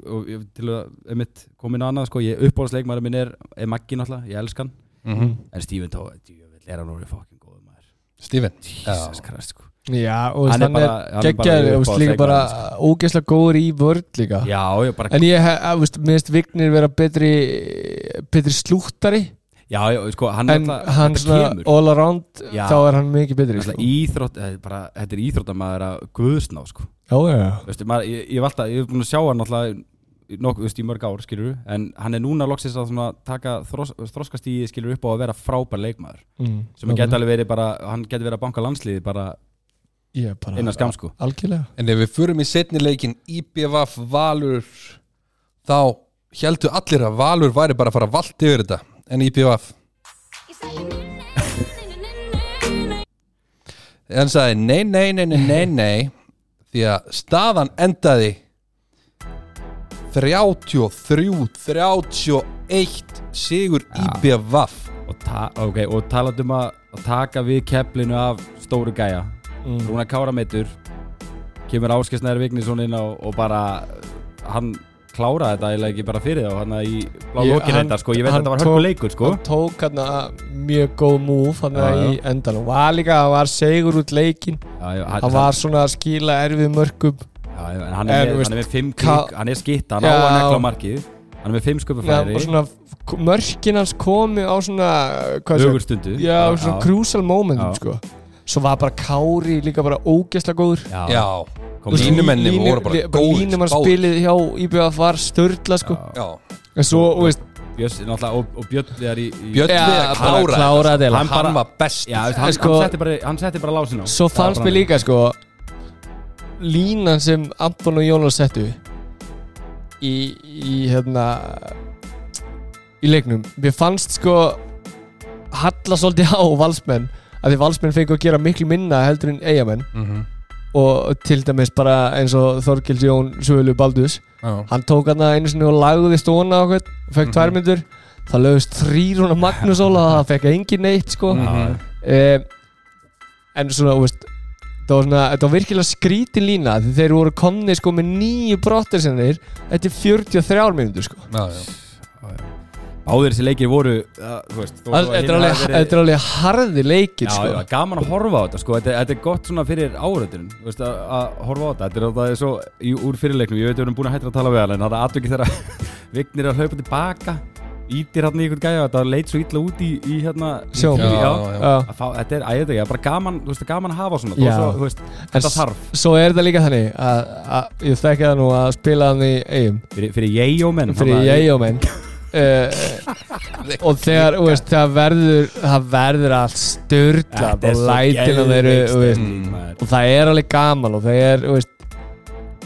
til að einmitt komin á annað sko, ég uppbóðsleikmaður minn er, er Maggi náttúrulega, ég elska hann. Mhm. en Steven Tó, er hann orðið fokkin góður maður. Steven Jesus Christ sko Já, og Hann er er er geggjaður, uppáhalds líka bara ógeðslega góður í vörð líka. Já, ég bara, En ég, hef- veist, minnst Vignir vera betri betri slúttari. Já, já, sko, hann en alltaf- hann svona all around Já. þá er hann mikið betri sko. íþrótt, er bara, þetta er íþróttamaður að guðsná sko. Já, já, Veistu, maður, ég, ég, alltaf, ég hef búin að sjá hann alltaf í nokkuð, veist, í mörg ár, skilur en hann er núna loksins að svona, taka þros, þroskastíði, skilur upp á að vera frábær leikmaður. Mm, sem hann geti alveg verið bara, hann geti verið að banka landsliði bara innan skam sko. Algjörlega. En ef við förum í setni leikin IBVF Valur þá heldur allir að Valur væri bara að fara vald yfir þetta en IBVF en sagði nei, nei, nei, nei, nei, nei. Því að staðan endaði 33 31 sigur IBVF og, ta okay, og talað um að, að taka við keflinu af stóru gæja mm. Rúna Kára meitur kemur Áskesnæður Vignisson inn á og bara hann kláraði þetta eiginlega ekki bara fyrir þá hann í blá Ég- lokin hann- þetta sko, ég veit að hann þetta var tók- hörku leikur sko. Hann tók hann mjög góð múf hann já. í endanum. Var líka, hann var segur út leikin já, já, Hann var svona að skila erfið mörgum Já, en hann er, með, þú veist, hann er með fimm klik, hann er skitta, hann á að nekla markið. Hann er með fimm sköpu Já, færi og svona mörkin hans komi á svona hvað sé- Ögur stundu Já, svona crucial momentum sko Svo var bara Kári líka bara ógeðslega góður. Já. Línumenni línu- voru bara góðir, Línumann spilið hjá IBF var störla sko. Já. En svo, þú veist og, og Björn þegar í, í Björn við að bara klára klára þetta. þetta. Hann, var best Já, veist, hann, Sko- hann, setti bara, hann setti bara lásin á. Svo fannst mér líka sko Línan sem Anton og Jónas settu Í, í hérna Í leiknum. Mér fannst sko Halla svolítið á valsmenn að því valsmenn fengu að gera miklu minna heldur en eigamenn Mhm. og til dæmis bara eins og Þorgils Jón Svölu Baldus Já. hann tók hann einu sinni og lagði stóna og fekk Mhm. tvær myndur það lögðist þrýr hún að Magnús Óla það fekk engin neitt sko eh, en svona, veist það var svona, þetta var virkilega skrítin lína því þeir voru komni sko með nýju brottir sinnir eftir 43 mínútur sko Já, já. Áður þessi leikir voru að þetta er alveg, þetta harði leikir Já, sko. já, gaman að horfa á þetta sko. þetta, þetta er gott svona fyrir veist, að, að horfa á þetta. Þetta er, það er svo í, úr fyrirleiknum, ég veit að við erum búin að hætta að tala við en það er aðvikið þegar Vignir er að hlaupa tilbaka ítir hann í einhvern gæja þetta leit svo illa út í, í hérna Sjó. Já, já, já. Að Fá, þetta er, að, ekki, það er bara gaman, veist, gaman að hafa svona svo, veist, þetta þarf. Svo er þetta líka þannig að, að ég þekki það nú að spila hann í eigum fyrir, fyrir ég og menn fyrir ég og menn uh, og þegar veist, það verður það verður allt styrla og lætina þeir eru þú veist, Mm. og það er alveg gaman og það er veist,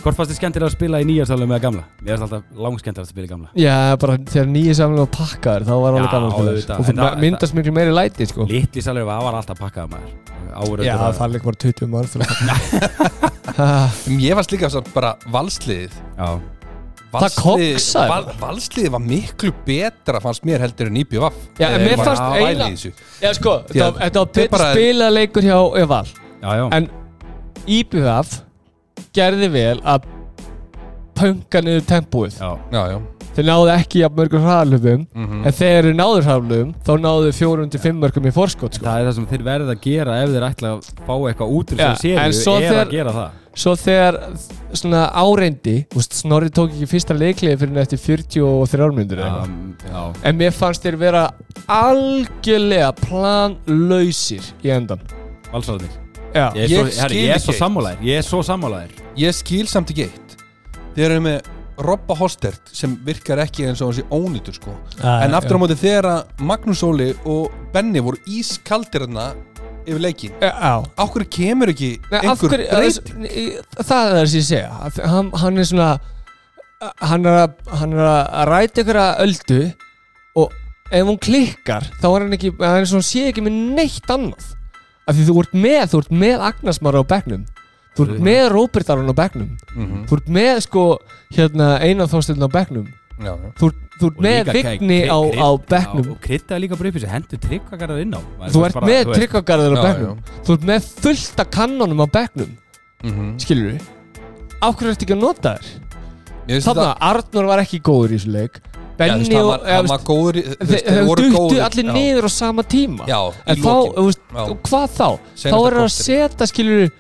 Hvort fannst þið skemmtir að spila í nýjarsalum með gamla? Mér er alltaf langskemmtir að spila í gamla. Já, bara þegar nýja samlega var pakkaður þá var alveg gaman að spila. og þú það- myndast miklu meiri læti sko. Litli salur var var alltaf pakkað maður. Áður já, það er líka bara 20 mörg það En Ég varst líka bara valsliðið. Já, Val. Valsliðið var miklu betra fannst mér heldur en IBVF Já, en Þegar mér ég var fannst að væla í eiginlega- þessu. já, sko, Því þetta var- betur spilað leikur hjá já en IBF gerði vel að punka niður tempóið. Já, Já, já þeir náðu ekki jafn mörgum hraðlöfum Mhm. en þegar þeir náðu hraðlöfum þá náðu fjórum til fimm mörgum í forskot sko. það er það sem þeir verða að gera ef þeir ætla að fá eitthvað út úr Já, þessu en séri svo er þegar- að gera það. svo þegar svona áreindi úst, Snorri tók ekki fyrsta leikliði fyrir eftir 43 minnur Já, já, en mér fannst þeir vera algjörlega planlausir í endan Já, Ég er Ég er Ég er svo sammálaðir Ég skil samt ekki eitt. Þeir eru með Robba Hostert sem virkar ekki eins og hans í ónýtur sko. En aftur á móti þegar Magnús Óli og Benni voru ískaldir þarna yfir leikin Já, Áhverju kemur ekki einhver hverju, breyt það er það sem ég segja. Hann, hann er svona hann er að, hann er að ræta ykkur að öldu og ef hún klikkar þá er hann ekki, hann er svona sé ekki með neitt annað. Af því þú ert með, þú ert með Agnarsmar á bekknum þú ert með Róbert Aron á bekknum. Mhm. þú ert með sko hérna Einar Þorstin á bekknum. Já, já þú, ert- þú ert með Vigni á, á Já, bekknum. og kryddaði líka bara upp sig, hendur tryggvagarðar inn á. Þú ert bara, með tryggvagarður á Já, bekknum. þú ert með fullta kannonum á bekknum. Mhm. skilur við á hverju ertu ekki að nota þér þannig að Arnur var ekki góður í þessu leik. Veist, hann og voru duttu allir Já. niður á sama tíma. Já, en þá, hvað þá? Þá er að korterið. setja skilur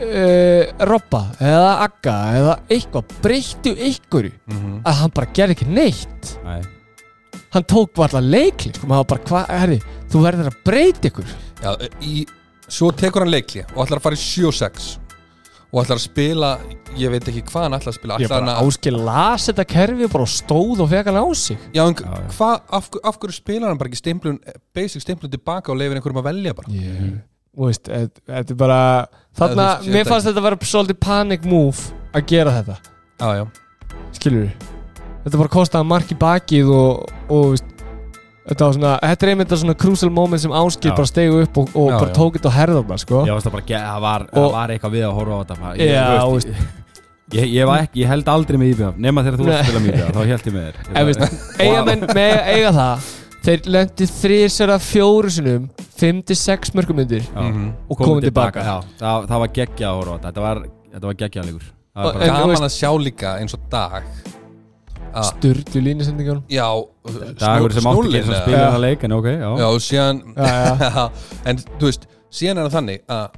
uh, Robba eða Agga eða eitthvað. Breyttu einhverju. Mhm. að hann bara gerði ekki neitt. Nei. hann tók bara alltaf leikli sko, maður bara, hvað, herri, þú verður að breyta ykkur. Já, í, svo tekur hann leikli og ætlar að fara í 7-6 og ætlar að spila ég veit ekki hvað hann ætlar að spila. Ég ætlar bara hann að, áskil las þetta kerfi bara og stóð og fekk hann á sig. Já, en hvað, af, af hverju spilar hann bara ekki stimplun basic stimplun tilbaka og leifir einhverjum að velja bara? Yeah. Veist, þetta þetta er bara þarna, veist, mér fannst þetta að vera svolítið panic move að gera þetta. Já, já, skilur við þetta bara kostaði mark í bakið og, og veist, þetta var svona þetta er einmitt það svona crucial moment sem áskil Já. bara stegu upp og, og Já, bara já. tók þetta á herðarna sko. Ég veist það bara, var, var eitthvað við að horfa á þetta bara- Já, ég, ég, ekki, ég held aldrei með IBF nema þegar þú varst að spila IBF þá held ég með þér. Eiga það þeir lendi þrísara fjóru sinum 5-6 mörgumundir Já. Mhm. og komið tilbaka. Já, það, það var geggja að horfa á þetta. Var, þetta var geggja leikur. Það var bara- En gaman veist- að sjá líka eins og dag sturlu línusendingunum. Já, Dagur sem átti ekki eða- spila það leik En ok, já, já, og síðan Já, en þú veist, síðan er það þannig að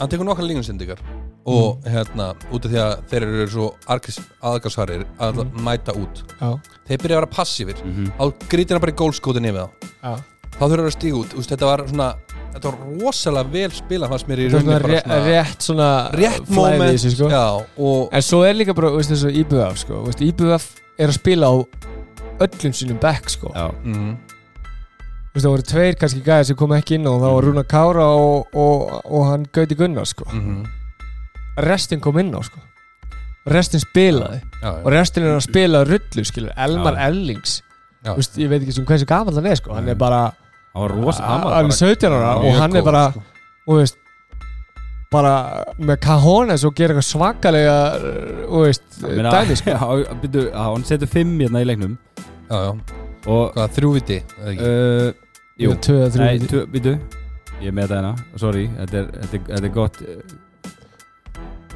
hann tekur nokkra línusendingar og Mm. hérna, út af því að þeir eru svo aðgarsvarir að Mm. mæta út. Já, þeir byrja að vera passífir Mhm. á grítina bara í gólskótin yfir þá já. þá þurfa að stíga út, þetta var svona þetta var rosalega vel spilað fannst mér í Það er rauninni bara svona rétt svona rétt moment þessu, sko. já, og En svo er líka bara, veist þessu IBF sko, veist, IBF er að spila á öllum sínum back sko. Já, mm, Veist, það voru tveir kannski gæðir sem kom ekki inn og það var Rúna Kára og, og, og hann Gauti Gunnar sko. Mm, Restin kom inn á sko. Restin spilaði. Já, og restin er að spila rullu skilur Elmar Já. Ellings. Já, Veist, ég veit ekki sem hversu gamall hann er sko. Hann er bara, það Hann er bara 17 ára og hann er bara sko. og veist bara með cajones og gera eitthvað svakalega og veist, dæmi sko. Já, já, Hann setur fimm hérna í leiknum. Já, já, Og hvað, þrjúviti uh, Jú, Tvö eða þrjú nei, víti. tu- byrju Ég með þetta hérna, sorry Þetta er, þetta er, þetta er gott uh,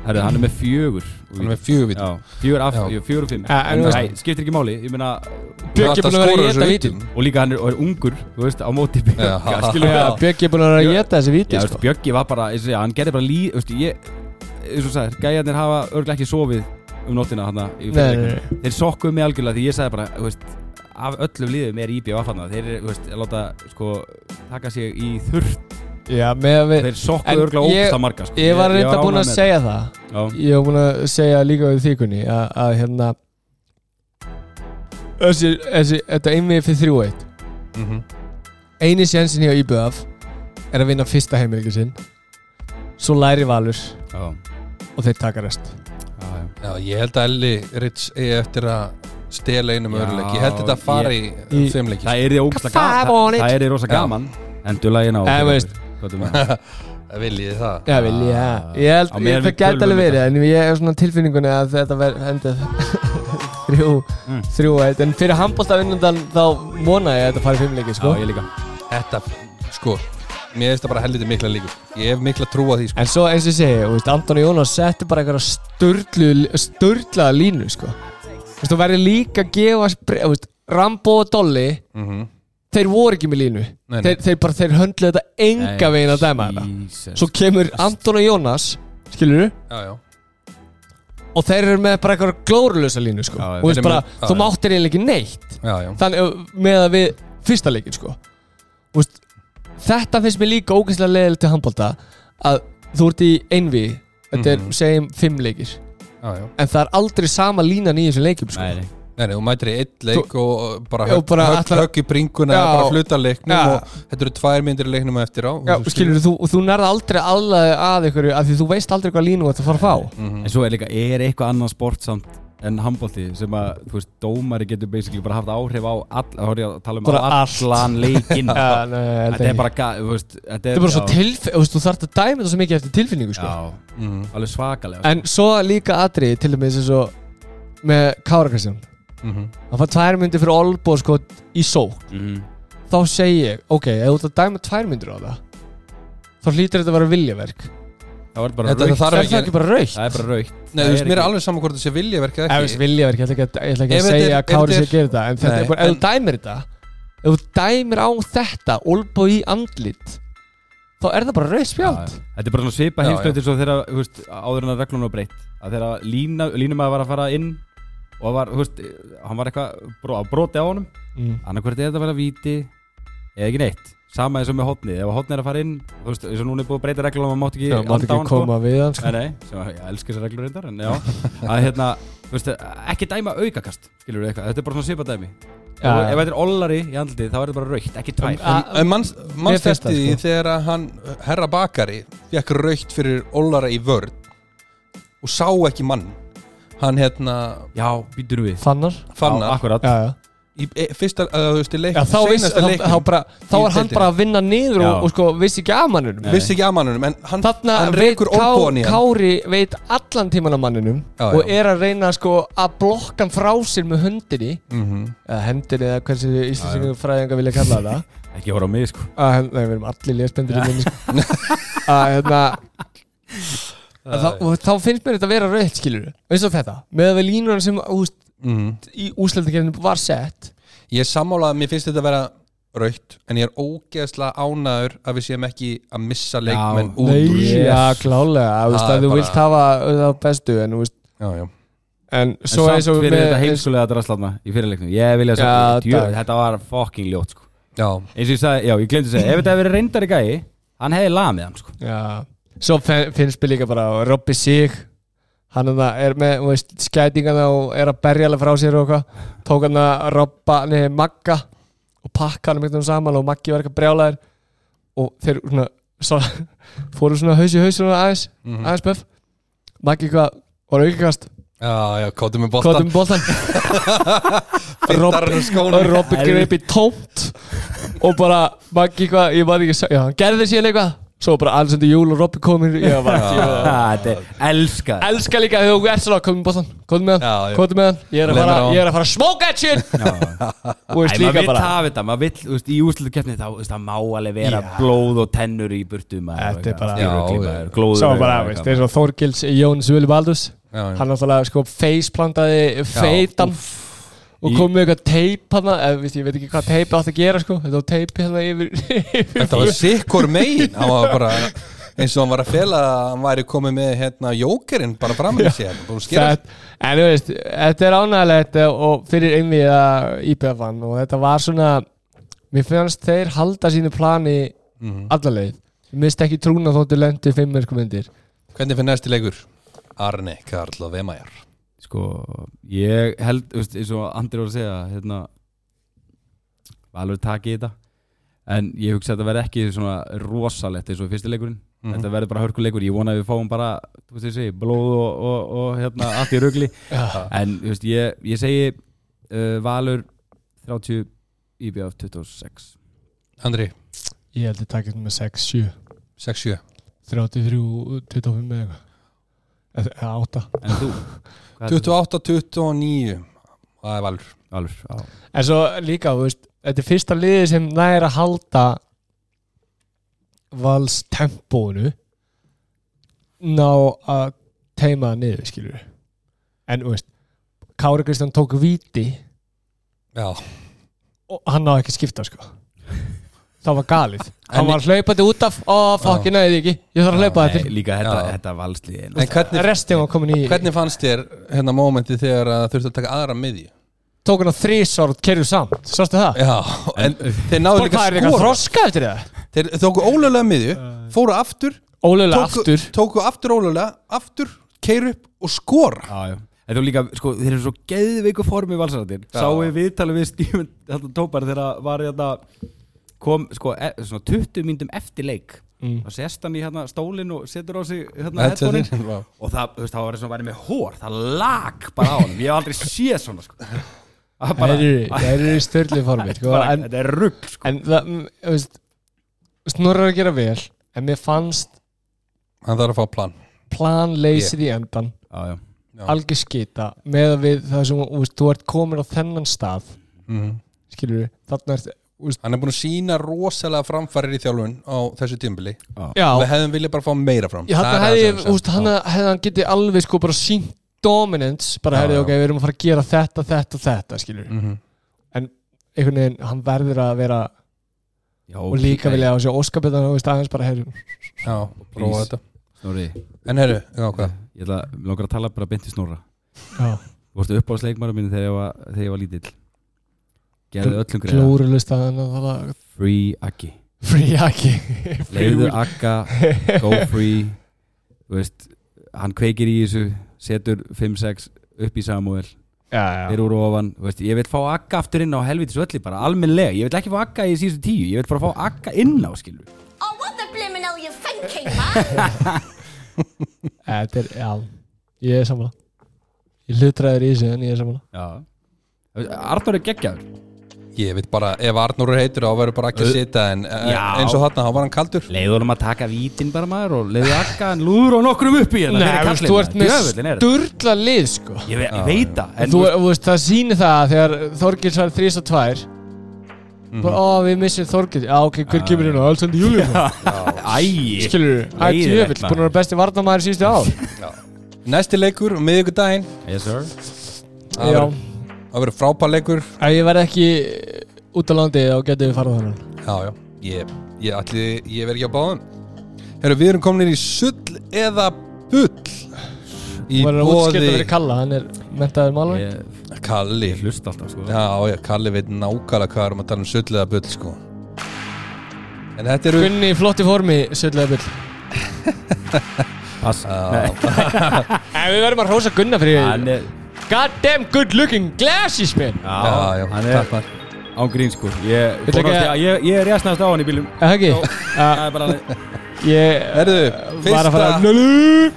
Herru, hann er með fjögur. Hann er með fjögurviti Já, fjögur af, Já. fjögur og fimm. Nei, skiptir ekki máli, ég meina Björk er búin að vera að geta vítin. Og líka hann er, er ungur, þú veist, á móti það. Björk er búin að vera að geta þessi víti sko. Björki var bara, og segja, hann gerði bara lí, þú veist, ég eins og sagðir, gæjarnir hafa örglega ekki sofið um nóttina hann þeir sokkuðu mig algjörlega því ég sagði bara, þú veist af öllum liðum er IB að fanna þeir eru, þú veist, að láta, sko í Já, með að við þeir sokkuðu örglega ég- ógsta marga sko. Ég var reynda búin að segja það. Já, Ég var búin að segja líka við þýkunni að, að hérna þessi, þessi, þetta einvið fyrir þrjú eitt. Mhm. Einu sjensin hjá IBF er að vinna fyrsta heimilgi sinn. Svo læri Valur. Já, og þeir taka rest. Já, já. já, ég held að Elli Ritz eigi eftir að stela einum Já, öruleik ég held þetta að fara í, Í- í fimmleiki það er gaman. er því rosa gaman. Endurlægin á Það viljið það? Já, vil ég, Ah. ég held, ég, það gæti alveg verið en ég er svona tilfinningunni að þetta verð endið þrjú, Mm. þrjú eitt. En fyrir handbólta vinnundan þá vona ég að þetta fari fimmleiki, sko. Já, ég líka. Þetta, sko mér finnst það bara helviti mikla líkur. Ég hef mikla trú á því, sko. En svo eins og ég segi, þú veist, Antoni Jónas setti bara einhverja sturlu, sturlaða línu, sko. Þú veist, þú verður líka að gefa, Rambo og Dolly, Mhm. Þeir voru ekki með línu. Nei, nei. þeir, þeir bara, þeir höndluðu þetta enga veginn að dæma þetta. Svo kemur Antoni Jónas, skilur já, og þeir eru með bara einhverja glórulösa línu, sko. Já, Og þú bara, með- þú máttir eiginlega ekki neitt. Já, já. Þannig, með að við fyrsta leikin, sko. Þú veist, þetta finnst mér líka ógæslega leiðilegt til handbólta að þú ert í einvi þetta er, Mhm. segjum, fimm leikir. En það er aldrei sama línan í þessum leikjum sko. Nei, nei. Þú mætir í eitt leik og bara Já, högg, bara högg, ætlar- högg í bringuna Já. bara hluta leiknum Já. og þetta eru tvær myndir í leiknum eftir á Já, skilur þú, þú nærða aldrei aðlaði að ykkur af því þú veist aldrei hvað línu þú ert að fara að fá mm En svo er líka, er eitthvað annað sport samt en handbólti sem að, þú veist, dómari getur basically bara haft áhrif á all, þá er ég að tala um Bara á allt. allan leikinn Já, nei, held Þetta er ekki. bara, ga- þú veist Þetta Þetta er bara svo tilfinn, þú veist, þú þarft að dæma þetta svo mikið eftir tilfinningu, sko. Já, Mhm. alveg svakalega En svo líka atrið, til dæmis eins og með Kára Kristján. Mhm. Hann fann tvær myndir fyrir Olbo, sko, í sók. Mhm. Þá segi ég, ok, ef þú ert að dæma tvær myndir á það, þá hlýtur þetta að vera viljaverk. Það Þetta þarf Er ekki- það bara raukt? Það er bara raukt Nei, þú veist, mér er alveg saman hvort það sé viljaverk eða ekki viljaverk, ég ætla ekki að, segja að Kári sé að gera þetta, en þetta er bara, ef þú dæmir þetta, ef þú dæmir á þetta, Olbo í andlit, þá er það bara raukt spjátt. Þetta er bara svona svipa Já, heimstöndi svo þegar, þú veist, áður en að reglunum var breytt að þegar lína, línum að var að fara inn og var, þú veist, hann var eitthvað bró, að broti á honum Mm. annarkvært er þetta að vera víti eða ekki neitt sama eins og með hotnið, ef hotnið er að fara inn þú veist, eins og núna er búið að breyta reglum og maður mátt ekki Já, mátt ekki hann, sko. koma við hann, sko. Nei, sem að ég elska þessar reglur reyndar en já, að hérna þú veist, ekki dæma aukakast skilur við eitthvað, þetta er bara svona svipa dæmi Já. og ef þetta er ollari í andlitið þá er þetta bara raukt, ekki tvær En, en manns, manns Mér finnst eftir því það, sko. þegar að hann, herra bakari fekk raukt fyrir Ólara í vörn og sá ekki mann hann hérna Já, býtur við Fannar? fannar akkurat Já, já. í e, fyrsta, uh, þú veist, í leik Já, þá, viss, seinasta þá, leiknum, þá, bara, þá var hann deildinni. bara að vinna niður Já. og, og sko vissi ekki af manninum Nei. vissi ekki að mannunum en hann, Þarna hann veit rekur Ká, olbúan í hann Kári veit allan tíman af manninum Já, og já. er að reyna sko að blokka hann frá sér með hundinni Mhm. eða hendinni eða hversu íslensingu fræðinga vilja kalla það Ekki voru á mig sko að nei, við erum allir lesbendur í minni sko. að hérna þá, og þá finnst mér þetta að vera rautt skilur eins og þetta með að við línuna sem úst, Mhm. í úsleitakerfinu var sett ég er sammálað, mér finnst þetta að vera raukt en ég er ógeðslega ánæður að við séum ekki að missa leikmenn út Nei, úr Yes. já, klálega, Það að er þú bara- vilt hafa það bestu en, veist, já, já. en En svo samt eins og fyrir með þetta heimskulega draslatna í fyrirleiknum Ég vilja Já, dag. Þetta var fucking ljótt sko já. Eins og ég sagði, já, ég glemdi að segja Ef þetta hefði verið reyndari gæi Hann hefði lamið hann sko Já, svo finnst mér líka bara Robby Sig hann er, er með veist, skætingana og er að berja alveg frá sér og eitthvað. Tók hann að robba, nei, Magga og pakka hann um saman og Maggi var eitthvað brjálæðir og þeir svona, svo, fóru svona haus í haus svona aðeins, Mhm. aðeins böf Maggi hvað, var aukast já, já, kóttum með boltan kóttum skónum. og Robby greip í tómt og bara Maggi hvað, ég var ekki já, hann gerði síðan eitthvað svo bara Alexander Júl og Robby komir. Ég var er elskað. Elskar líka þegar þú ert svona Komum bóttan, komum með hann. Komum með hann. Ég er að fara. Ég er að fara smoke that shit. Og veist Æ, maður líka vill bara hafa þetta, maður vill, þú veist, í úrslutu keppni þú það má alveg vera Já. blóð og tennur í burtu Þetta er bara- í glóður Svo bara, eitthvað, veist Þeir svo Þórgils Jón Svöli Baldus. Hann náttúrulega sko faceplantaði feitan Og Í- kom með eitthvað teip hann Eða, ég veit ekki hvað teip átt að gera sko. Þetta var teip hérna yfir, Þetta var sikkur megin. Hann var bara eins og hann var að fela að hann væri komið með hérna jókerinn bara fram með sér að En þú veist, þetta er ánægilegt og fyrir einviða IPF-an og þetta var svona mér finnst þeir halda sínu plani Mhm. allarleið Ég mist ekki trúna þóttu lendi fimm mörgum undir. Hvernig fyrir næsti leikur? Arne Karl og Vemajar Sko, ég held, þú veist, eins og Andri var að segja, hérna alveg taki í þetta. En ég hugsa að þetta verði ekki svona rosalett eins og fyrstileikurinn Mhm. þetta verði bara hörkuleikur, ég vona að við fáum bara þú veist segi, blóð og, og, og hérna, allt í rugli. En þú veist, ég, ég segi uh, Valur 30 IBF 26 Andri, Ég held að þetta með 6-7 6-7 33-25 eða eitthvað 8 en þú? Hvað heldur þú? 28-29 Það er valur. Valur, já. En svo líka, veist Þetta er fyrsta liði sem næri að halda vals tempónu ná að teima það niður, skilur en, veist Kári Kristján tók víti Já, og hann náði ekki skipta, sko það var galið. Hann En- var hlaupandi út af, fuck, ég næði því ekki. Ég þarf að hlaupa Nei, þetta líka þetta, Já. þetta valslið en hvernig, restin var komin í hvernig fannst þér hérna mómenti þegar að þurftu að taka aðra miðju? tók hann á þrísár og kerju samt, sástu það? Já, en þeir náðu Fólk, líka hvað er að eitthvað skora. þroska eftir það? Þeir tóku ólega miðju, fóru aftur Ólega tóku, aftur. tóku aftur ólega, aftur keiru upp og skora. Já, já. Þetta var líka, sko, þeir eru svo geðveiku formi valsaratir Já. Sáu við viðtalið við Stífun þetta tópar þegar var þetta kom, sko, e, svona 20 myndum eftir leik Mm. þá sest hann í hérna stólinn og setur á sig hérna headphone Headsetin, vá. og það, þú veist, það var eins og væri með hór það lag bara á hann, ég hef aldrei séð svona sko. Bara, eru- það eru í störli formi sko, þetta er rugg sko. en það, mm, þú veist Snorrar að gera vel En mér fannst Hann þarf að fá plan plan leysið í endan. Já. Algjör skita Með að við það sem þú veist, þú ert komin á þennan stað Mhm. Skilur við Þarna ert Hann er búin að sína rosalega framfærir í þjálfun á þessu tímbili Við hefðum viljað bara fá meira fram. Ég er hefði, það sem þú veist, hann hefði hann getið alveg sko bara sínt dominance bara hefði ok, við erum að fara að gera þetta, þetta, þetta skilur við, Mhm. einhvern veginn hann verður að vera Já, og líka vilja á óskapið þú veist, aðeins bara hefur Já, prófa þetta. Snorri, En hvað ég langar að tala bara beint í snorra. Þú varstu upp á sleikmarum minni þegar ég var, þegar ég var lítill Gerði öllum greiða. það Free Aggi. Free ekki Leiðu Agga, go free. Þú veist, hann kveikir í þessu Setur 5-6 upp í Samuel já, Þeir eru ofan, þú veist, ég vil fá Agga aftur inn á helvitis öllu bara, almennlega Ég vil ekki fá Agga í síðustu tíu, ég vil bara fá Agga inn á skilur Oh, what the blimmin' hell you thinking, man? þetta er, já ég er sammála. Ég hlutræður í þessu en ég er sammála. Já. Arnur er geggjaður Ég veit bara, ef Arnur er heitur þá verður bara ekki að sita en eh, Já. eins og þarna, þá var hann kaldur Leiðu honum að taka vítin bara maður og leiðu Agga hann lúður á nokkrum upp í hérna Nei, fyrir veist, kallinn, þú ert með Djöfullinn er þetta. sturla lið sko Ég, ve ég veit það En þú, þú veist, það sýnir það að þegar Þorgils var 3 og 2 Mhm. bara, ó, við missum Þorgils Já, ok, hver kemur hérna? Alexander Júlíu Æ Skilur þú? Það er Leiðilegt, tjöfitt, maður. búin að vera besti varnamæður síðustu ár Næsti leikur, miðvikudaginn Yes sir Það Já, verður- Það verður frábær leikur. Ef ég verð ekki út á landi þá getum við farað þannig Já, já, ég, ég ætli, ég verð ekki á báðum Herru, við erum komin í sull eða bull Í Þú verður að útskipta bóði fyrir Kalla, hann er mentaður málur Ég, Kalli ég hlust alltaf sko. Já, já, Kalli veit nákvæmlega hvað erum að tala um sull eða bull, sko. En þetta eru Gunni í flotti formi, söllega byll Pass Já, En við verðum að rósa Gunna fyrir Hann er God damn good looking glasses, man. Já, já, já, hann er án grín sko. Ég, Vill ekki að- að... ég, ég er rjastnæðast á hann í bílum Er Það ekki? Það Uh, er bara alveg ég Herru, var að fara fyrsta nölu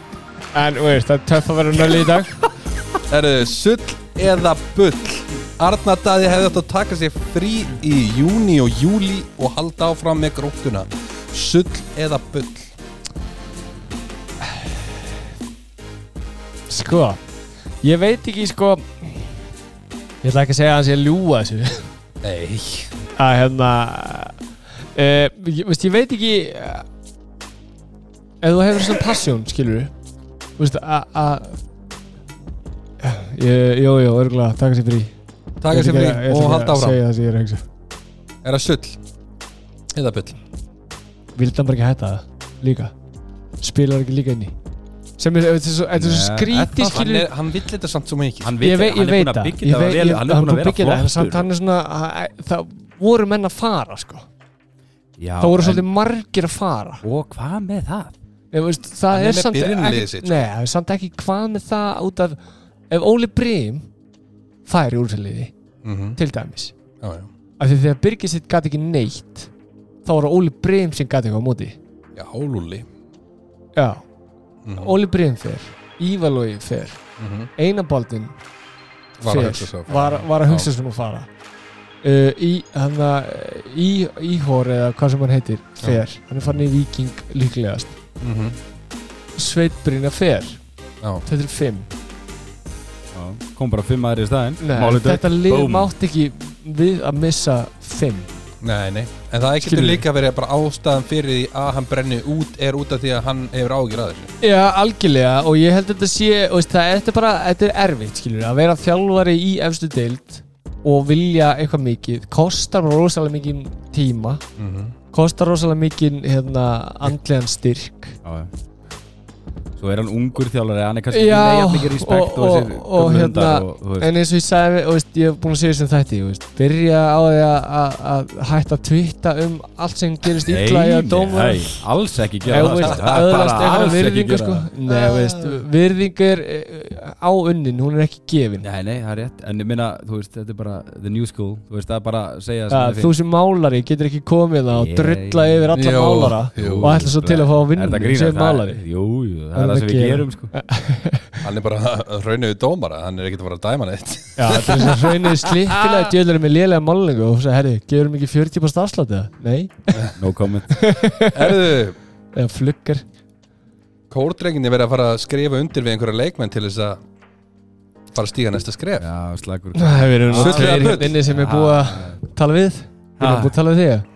En, þú veist, það er töff að vera nölu í dag. Herru, sull eða bull? Arnar Daði hefði átt að taka sér frí í júni og júli og halda áfram með gróttuna. Sull eða bull? Sko, ég veit ekki, sko. Ég ætla ekki að segja að hann sé að ljúga þessu. Nei. Að hérna uh, ég, veist, ég veit ekki uh, ef þú hefur svona passion skilur þú? Veist að Jú, jú, örgulega, taka sér frí. Taka sér frí og halda áfram. segja það sem ég er að hugsa Er það sull? Eða bull? Vildi hann bara ekki hætta það? Líka? Spilar ekki líka inn í sem er, þetta er svo, þetta er svo Nei, skríti Hann, er, hann vill þetta samt svo mikið. Hann Ég, veit, veit, hann ég er veit búin að það. byggja Ég það veit- vel ég- Hann er búin að vera byggja það, samt hann er svona að- það voru menn að fara sko. Já, það voru svolítið margir að fara. Og hvað með það? Ég, veist, það er er, samt ekki, sitt, sko. Nei, það er samt ekki hvað með það út af ef Óli Brím fær í úrfæliði mm til dæmis. Já, já. Af því þegar Birgir sitt gæti ekki neitt þá var það Óli Brím sem gæti eitthvað á móti. Já, hólúli Já, mm Óli Brím fer Ívalói fer Einabaldin Var að fer. hugsa svo var, var að hugsa svona að fara. Uh, í hann að í, Íhor eða hvað sem hann heitir fer, hann er farin í Viking líklegast. Mm -hmm. Sveitbrýna fer, Já, þetta er fimm. Já, Kom bara fimm aðri í staðinn. Nei, þetta lið mátt ekki við að missa fimm nei, nei En það getur Skilurðu? líka verið bara ástæðan fyrir því að hann brenni út er út af því að hann hefur ágjur að þessu Já, algjörlega og ég held að þetta sé og veist, það, þetta er bara, þetta er erfitt skilur að vera þjálfari í efstu deild og vilja eitthvað mikið kostar rosalega mikið tíma mm -hmm. kostar rosalega mikið hérna, andlegan styrk Já, já. Svo er hann ungur þjálfari, hann er kannski Já, með jafn mikið respekt og, og, og, gömlu hérna hundar og, þú veist. en eins og ég sagði, og veist, ég hef búin að segja sem þætti, veist, byrja á því að- að að hætta að twitta um allt sem gerist illa í að dóma nei, alls ekki gera þú það sko. Það er öðlast bara einhverja alls ekki virðingu gera sko það. Nei, veist, virðing er eh, á unnin, hún er ekki gefin Nei, nei, það er rétt, en ég minna, þú veist, þetta er bara the new school, þú veist, það er bara að segja ja, sem Þú sem málari getur ekki komið það og Ég- drulla yfir alla Jú, málara jú. og ætla svo til að fá að Er vinna þetta grínast? sem málari Jú, jú, það Það er er það sem við gerum sko. Hann er bara raunuðu dómara Hann er ekkert að fara að dæma neitt. Já, þetta er svona raunnið slittilega djöðlega með lélega málingu og þú sagði, herri, gerum ekki 40% afslátt eða? Nei, No comment. Erðu, eða fluggar. Kórdrenginni verið að fara að skrifa undir við einhverja leikmenn til þess að fara að stíga næsta skref. Já, slagur. Það hefur verið bull. hérna sem er búið að tala við. Við erum búið að tala við þig.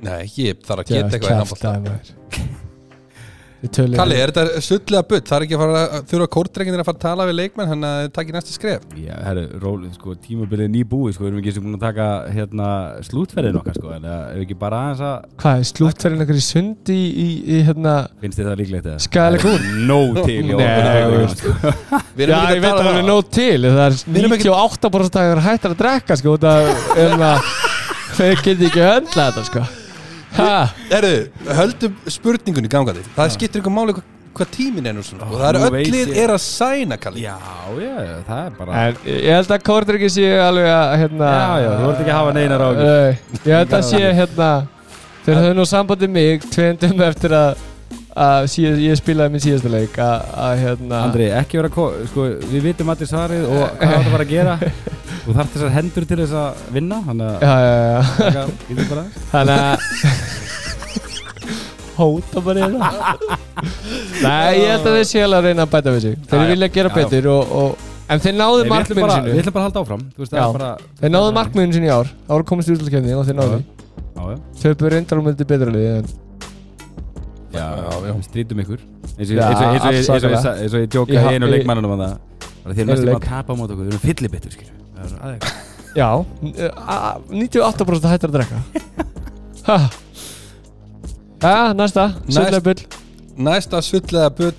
Nei, ég þarf að geta eitthvað Kalli, er þetta sullega butt? Það er ekki að fara að þurfa kórdrenginni að fara að tala við leikmenn hann að þið takki næsta skref Já, herru, ról, sko, tímabilið nýbúið, sko, við erum ekki sem búin að taka, hérna, slútferðin okkar, sko, en það er ekki bara aðeins að, Hvað, er slúttferðin eitthvað í sundi í, í, í hérna finnst þið það líklegt eða? Skæðileg Það er Nóg til Nei, sko. Já, ég veit að það er nóg til Það er Við erum ekki- 98% að það er hættar að drekka sko út af um að Erðu, höldum spurningunni gangandi. Það skiptir ykkur máli hvað, hvað tímin er nú svona. Og það er Nú veit lið ég. er að sæna, Kalli. Já, já, það er bara, en ég held að Kórdur ekki sé alveg að hérna já, já, þú vart ekki að hafa neinar á Nei, Ég held að sé hérna þegar þau nú sambandi mig tvendum eftir að að síð, ég spilaði minn síðasta leik að, að hérna Andri, ekki vera, ko- sko, við vitum allir svarið og hvað það var að gera Þú þarf þessar hendur til þess að vinna, þannig að, Já, já, já. taka, getur bara. Þannig að Hóta bara hérna. Nei, ég held að þeir alveg að reyna að bæta við sig. Þeir vilja gera betur og, og, En þeir náðu markmiðinu bara, sínu. við ætlum bara að halda áfram, þú veist, er bara Þeir náðu markmiðinu sínu í ár. Voru komist í úrslutkefni og þeir náðu já, Töpu reyndar og myndi betra liði en já, Já, já. við strítum ykkur. Eins og og- og- og- og- og ég djóka einu í- leikmannunum að það því að Einu næstum að tapa á mót okkur, við erum fyllibittur, skilju Það er aðeins Já, a- 98% hættar að drekka. Já, næsta. Næst- Söllega bull. Næsta sullega bull.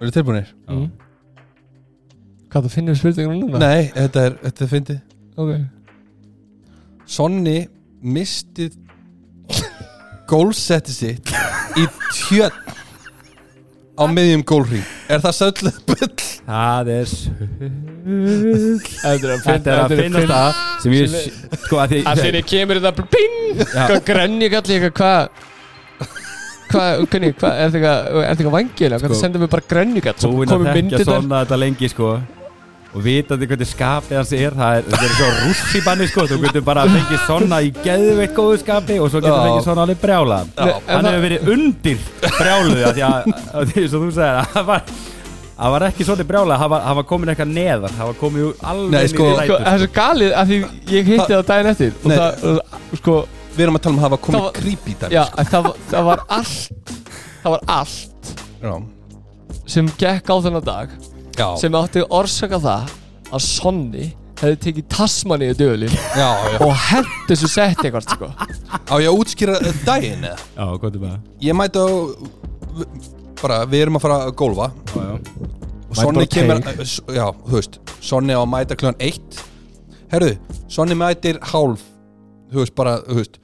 Eru tilbúinir? mm. Hvað það finnir spurningunum núna? Nei, þetta er, þetta er fyndið. Ok. Sonni misti gólsetti sitt í tjörn á miðjum gólring Er það sullega bull? Það er Þetta er að Þetta er að finnast það sem ég sko að því að þeirri kemur þetta ping. Já. hvað grenni kalli eitthvað? Hvað? Hvað, er þetta eitthvað er Sko, það sendur mér bara grenni gall svo búin að komið þekkja myndir þar svona þetta lengi sko og vitandi hvernig skapið hans er það er, þetta er svo rússibanni sko þú getur bara að fengið svona í geðveitt góðu skapi og svo getur Já. fengið svona alveg brjála hann það- hefur verið undir brjáluðu af því að, að því sem þú segir að það var Það var ekki svona brjála, það var, það var komin eitthvað neðar Það var komið úr alveg Nei, sko- sko, það er svo galið að því ég hitti það daginn eftir og Nei. það, og, sko, Við erum að tala um að Það var- creepy í dag já, en það, var- það var allt það var allt já. sem gekk á þennan dag Já. sem átti orsaka það að Sonni hefði tekið Tasmani í döðlin já, já. og hent þessu setti eitthvað sko. Á ég að útskýra daginn eða? Já, gott um það Ég mæti á bara, við erum að fara að gólfa Já, já og Mæti Sonni bara kemur teig. s- já, þú veist, Sonni á að mæta kljóðan eitt herru, Sonni mætir hálf þú veist, bara, þú veist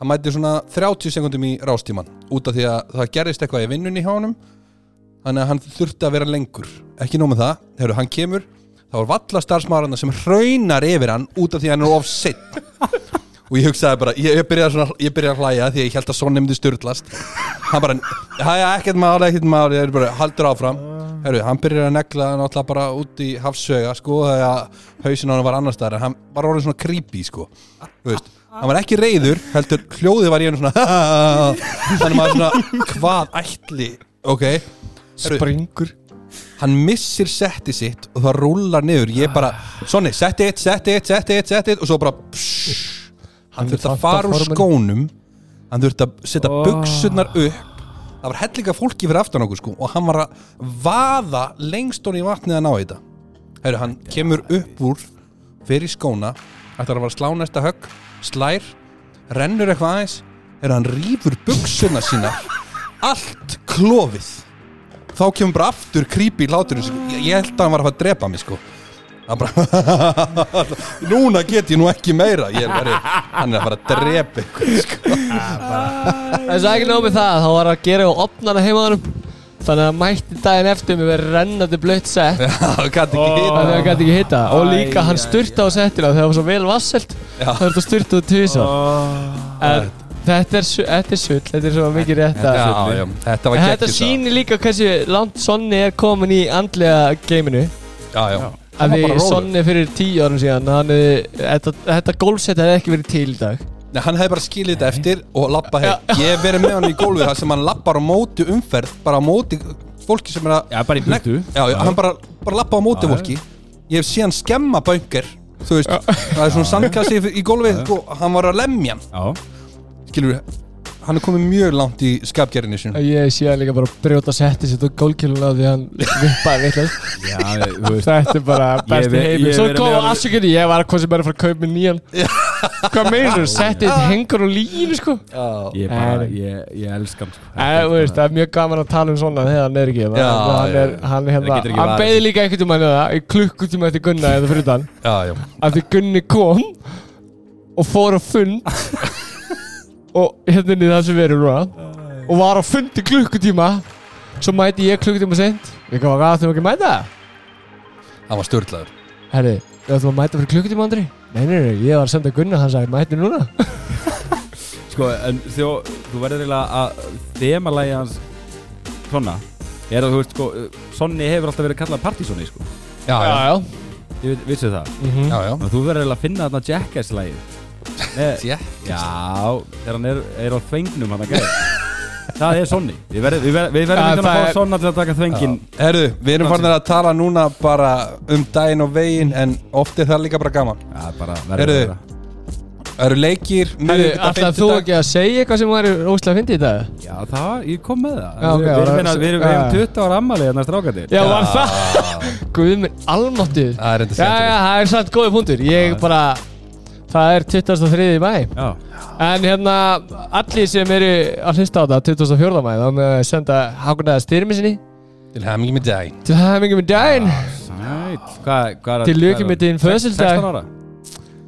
hann mætir svona 30 sekundum í rástíman út af því að það gerist eitthvað í vinnunni hjá honum þannig að hann þurfti að vera lengur. Ekki nóg með það, herru, hann kemur. Þá er valla starfsmaðurinn sem hraunar yfir hann út af því að hann er of sitt og ég hugsaði bara, ég, ég, byrjaði byrjaði að hlæja því að ég held að Sonni myndi styrlast hann bara, hæja, ekkert mál, ekkert mál. Ég er bara, haldur áfram. Herru, hann byrjaði að negla náttúrulega bara út í hafsöga sko, þegar hausinn á hann var annar staðar. En hann var orðin svona creepy sko. Veist, hann var ekki reyður heldur hljóðið var í hennu svona þannig maður svona, hvað ætli? Ok, springur. hann missir setti sitt og það rúlar niður. Ég bara, Sonni, setti eitt, setti eitt, setti eitt, setti eitt og svo bara psh, hann þurfti að fara úr skónum. Hann þurfti að setja Oh. buksurnar upp. Það var hellinga fólki fyrir aftan okkur sko og hann var að vaða lengst honni í vatnið að ná þetta. Heru, hann kemur upp úr fyrir skóna ætlar að fara að slá næsta högg slær, rennur eitthvað aðeins. Heru, hann rýfur buksurnar sína allt klofið þá kemur bara aftur creepy hláturinn sko. ég, ég held að hann var að fara að drepa mig sko. Hann bara núna get ég nú ekki meira ég er bara, hann er að fara að drepa ykkur sko. Er svo ekki nóg með það, þá var að gera og opna hana heima á honum. Þannig að mætti daginn eftir mig verið rennandi blött sett hann. gæti ekki hitta Og líka hann styrta á settina þegar það var svo vel vasselt. Það er þetta styrta út tvísa En þetta er, þetta er sull, þetta er svo mikið rétt að já, já, þetta var þetta sýnir líka hversu langt Sonni er komin í andlega geiminu. Já, já, Að því. Sonni fyrir tíu árum síðan hann, hefði- Þetta, þetta gólsett hefði ekki verið til í dag. Nei, hann hefði bara skilið þetta eftir og lappa heim. Ég hef verið með hann í gólfið þar sem hann lappar á móti umferð bara á móti fólki sem er að Já, bara í burtu. Já, já, hann bara, bara lappa á móti Já, fólki. Ég hef síðan skemma böngar Þú veist, það er svona sandkassi í- í gólfið og hann var að lemja hann. Já, Skilur hann er komið mjög langt í skapgerðinni sinni Ég sé hann líka bara brjóta setti sitt og gólkiluna því hann vippaði vitlaust já, þú veist. Þetta er bara besti ve- heimi ég Svo alveg- afsökunni, ég var að hvað sem bara að fara að kaupa mér nýjan Hvað meinur þú? Settið hengur og línu sko. Ég bara, ég, ég elska hann sko. Það er mjög gaman að tala um svona þegar hann er ekki hérna. Já, hann, er, er hérna, hann beði líka einhvern tímann það í klukkutíma eftir Gunna eða fyrir þann Já, já, að því Gunni kom og fór á fund og hérna er það sem við erum núna. Og var á fundi klukkutíma svo mæti ég klukkutíma sent við komum að þau ekki mæta. Hann var störtlaður herri, þú ætlum að mæta fyrir klukkutíma Andri? Nei, nei, nei, ég var að senda Gunna hann sagði mæti núna. Sko, en þjó, þú verður eiginlega að þemalægi hans svona. Er að þú veist, sko, Sonni hefur alltaf verið kallað partysonni, sko. Já, já, já, Ég veit- vissu það. Mhm. já, já. og þú verður eiginlega að finna þarna Jackass-lægi Jack. Já, þegar hann er, er á þvengnum hann að gæða Það er Sonni. Við verðum við verðum, við verðum Ja, ja, að það fá er- Sonna til að taka þvengin Herðu, við erum farin að tala núna bara um daginn og veginn en oft er það líka bara gaman. Já, bara verður það Það eru leikir alltaf þú fimmtudag. ekki að segja eitthvað sem var óslega að fyndi í dag? Já, það ég kom með það. Já, ok, Við það- við erum- við já. erum 20 ára ammali hérna strákandi já, var það, guð minn almáttið Það er enda já, já, skemmtilegt það er samt góði punktur. Ég bara, það er 23. mæ Já, En hérna, allir sem eru að hlusta á þetta 24. mæ, þá með að senda hákunnaða styrmi sinni. Til hemingi með daginn. Til mikið með daginn. Til lukku með þinn föðsildag 16 ára?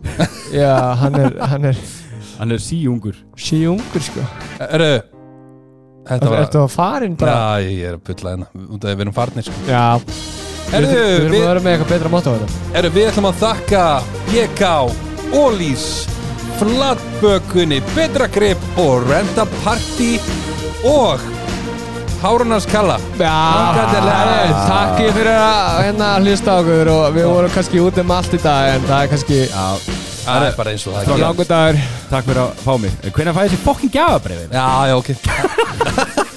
Já, hann er, hann er Hann er síungur. síungur sko. Herðu Þetta var ertu að farin bara? Já, ég er að pulla hérna. Út af því við erum farnir sko. Já, við, Herðu, við erum að vera með eitthvað betra mót á þetta. Herðu, við ætlum að þakka BK, Ólís Flatbökunni, Betra Grip og Renta Party og Hárunars Kalla. Já, takk ég fyrir að hérna hlusta okkur og við vorum kannski út um allt í dag en það er kannski Já, Það er bara eins og það er dagur. Takk fyrir að fá mig. Hvernig fæði þessi fokkin gjafabrifin? Já, já, ok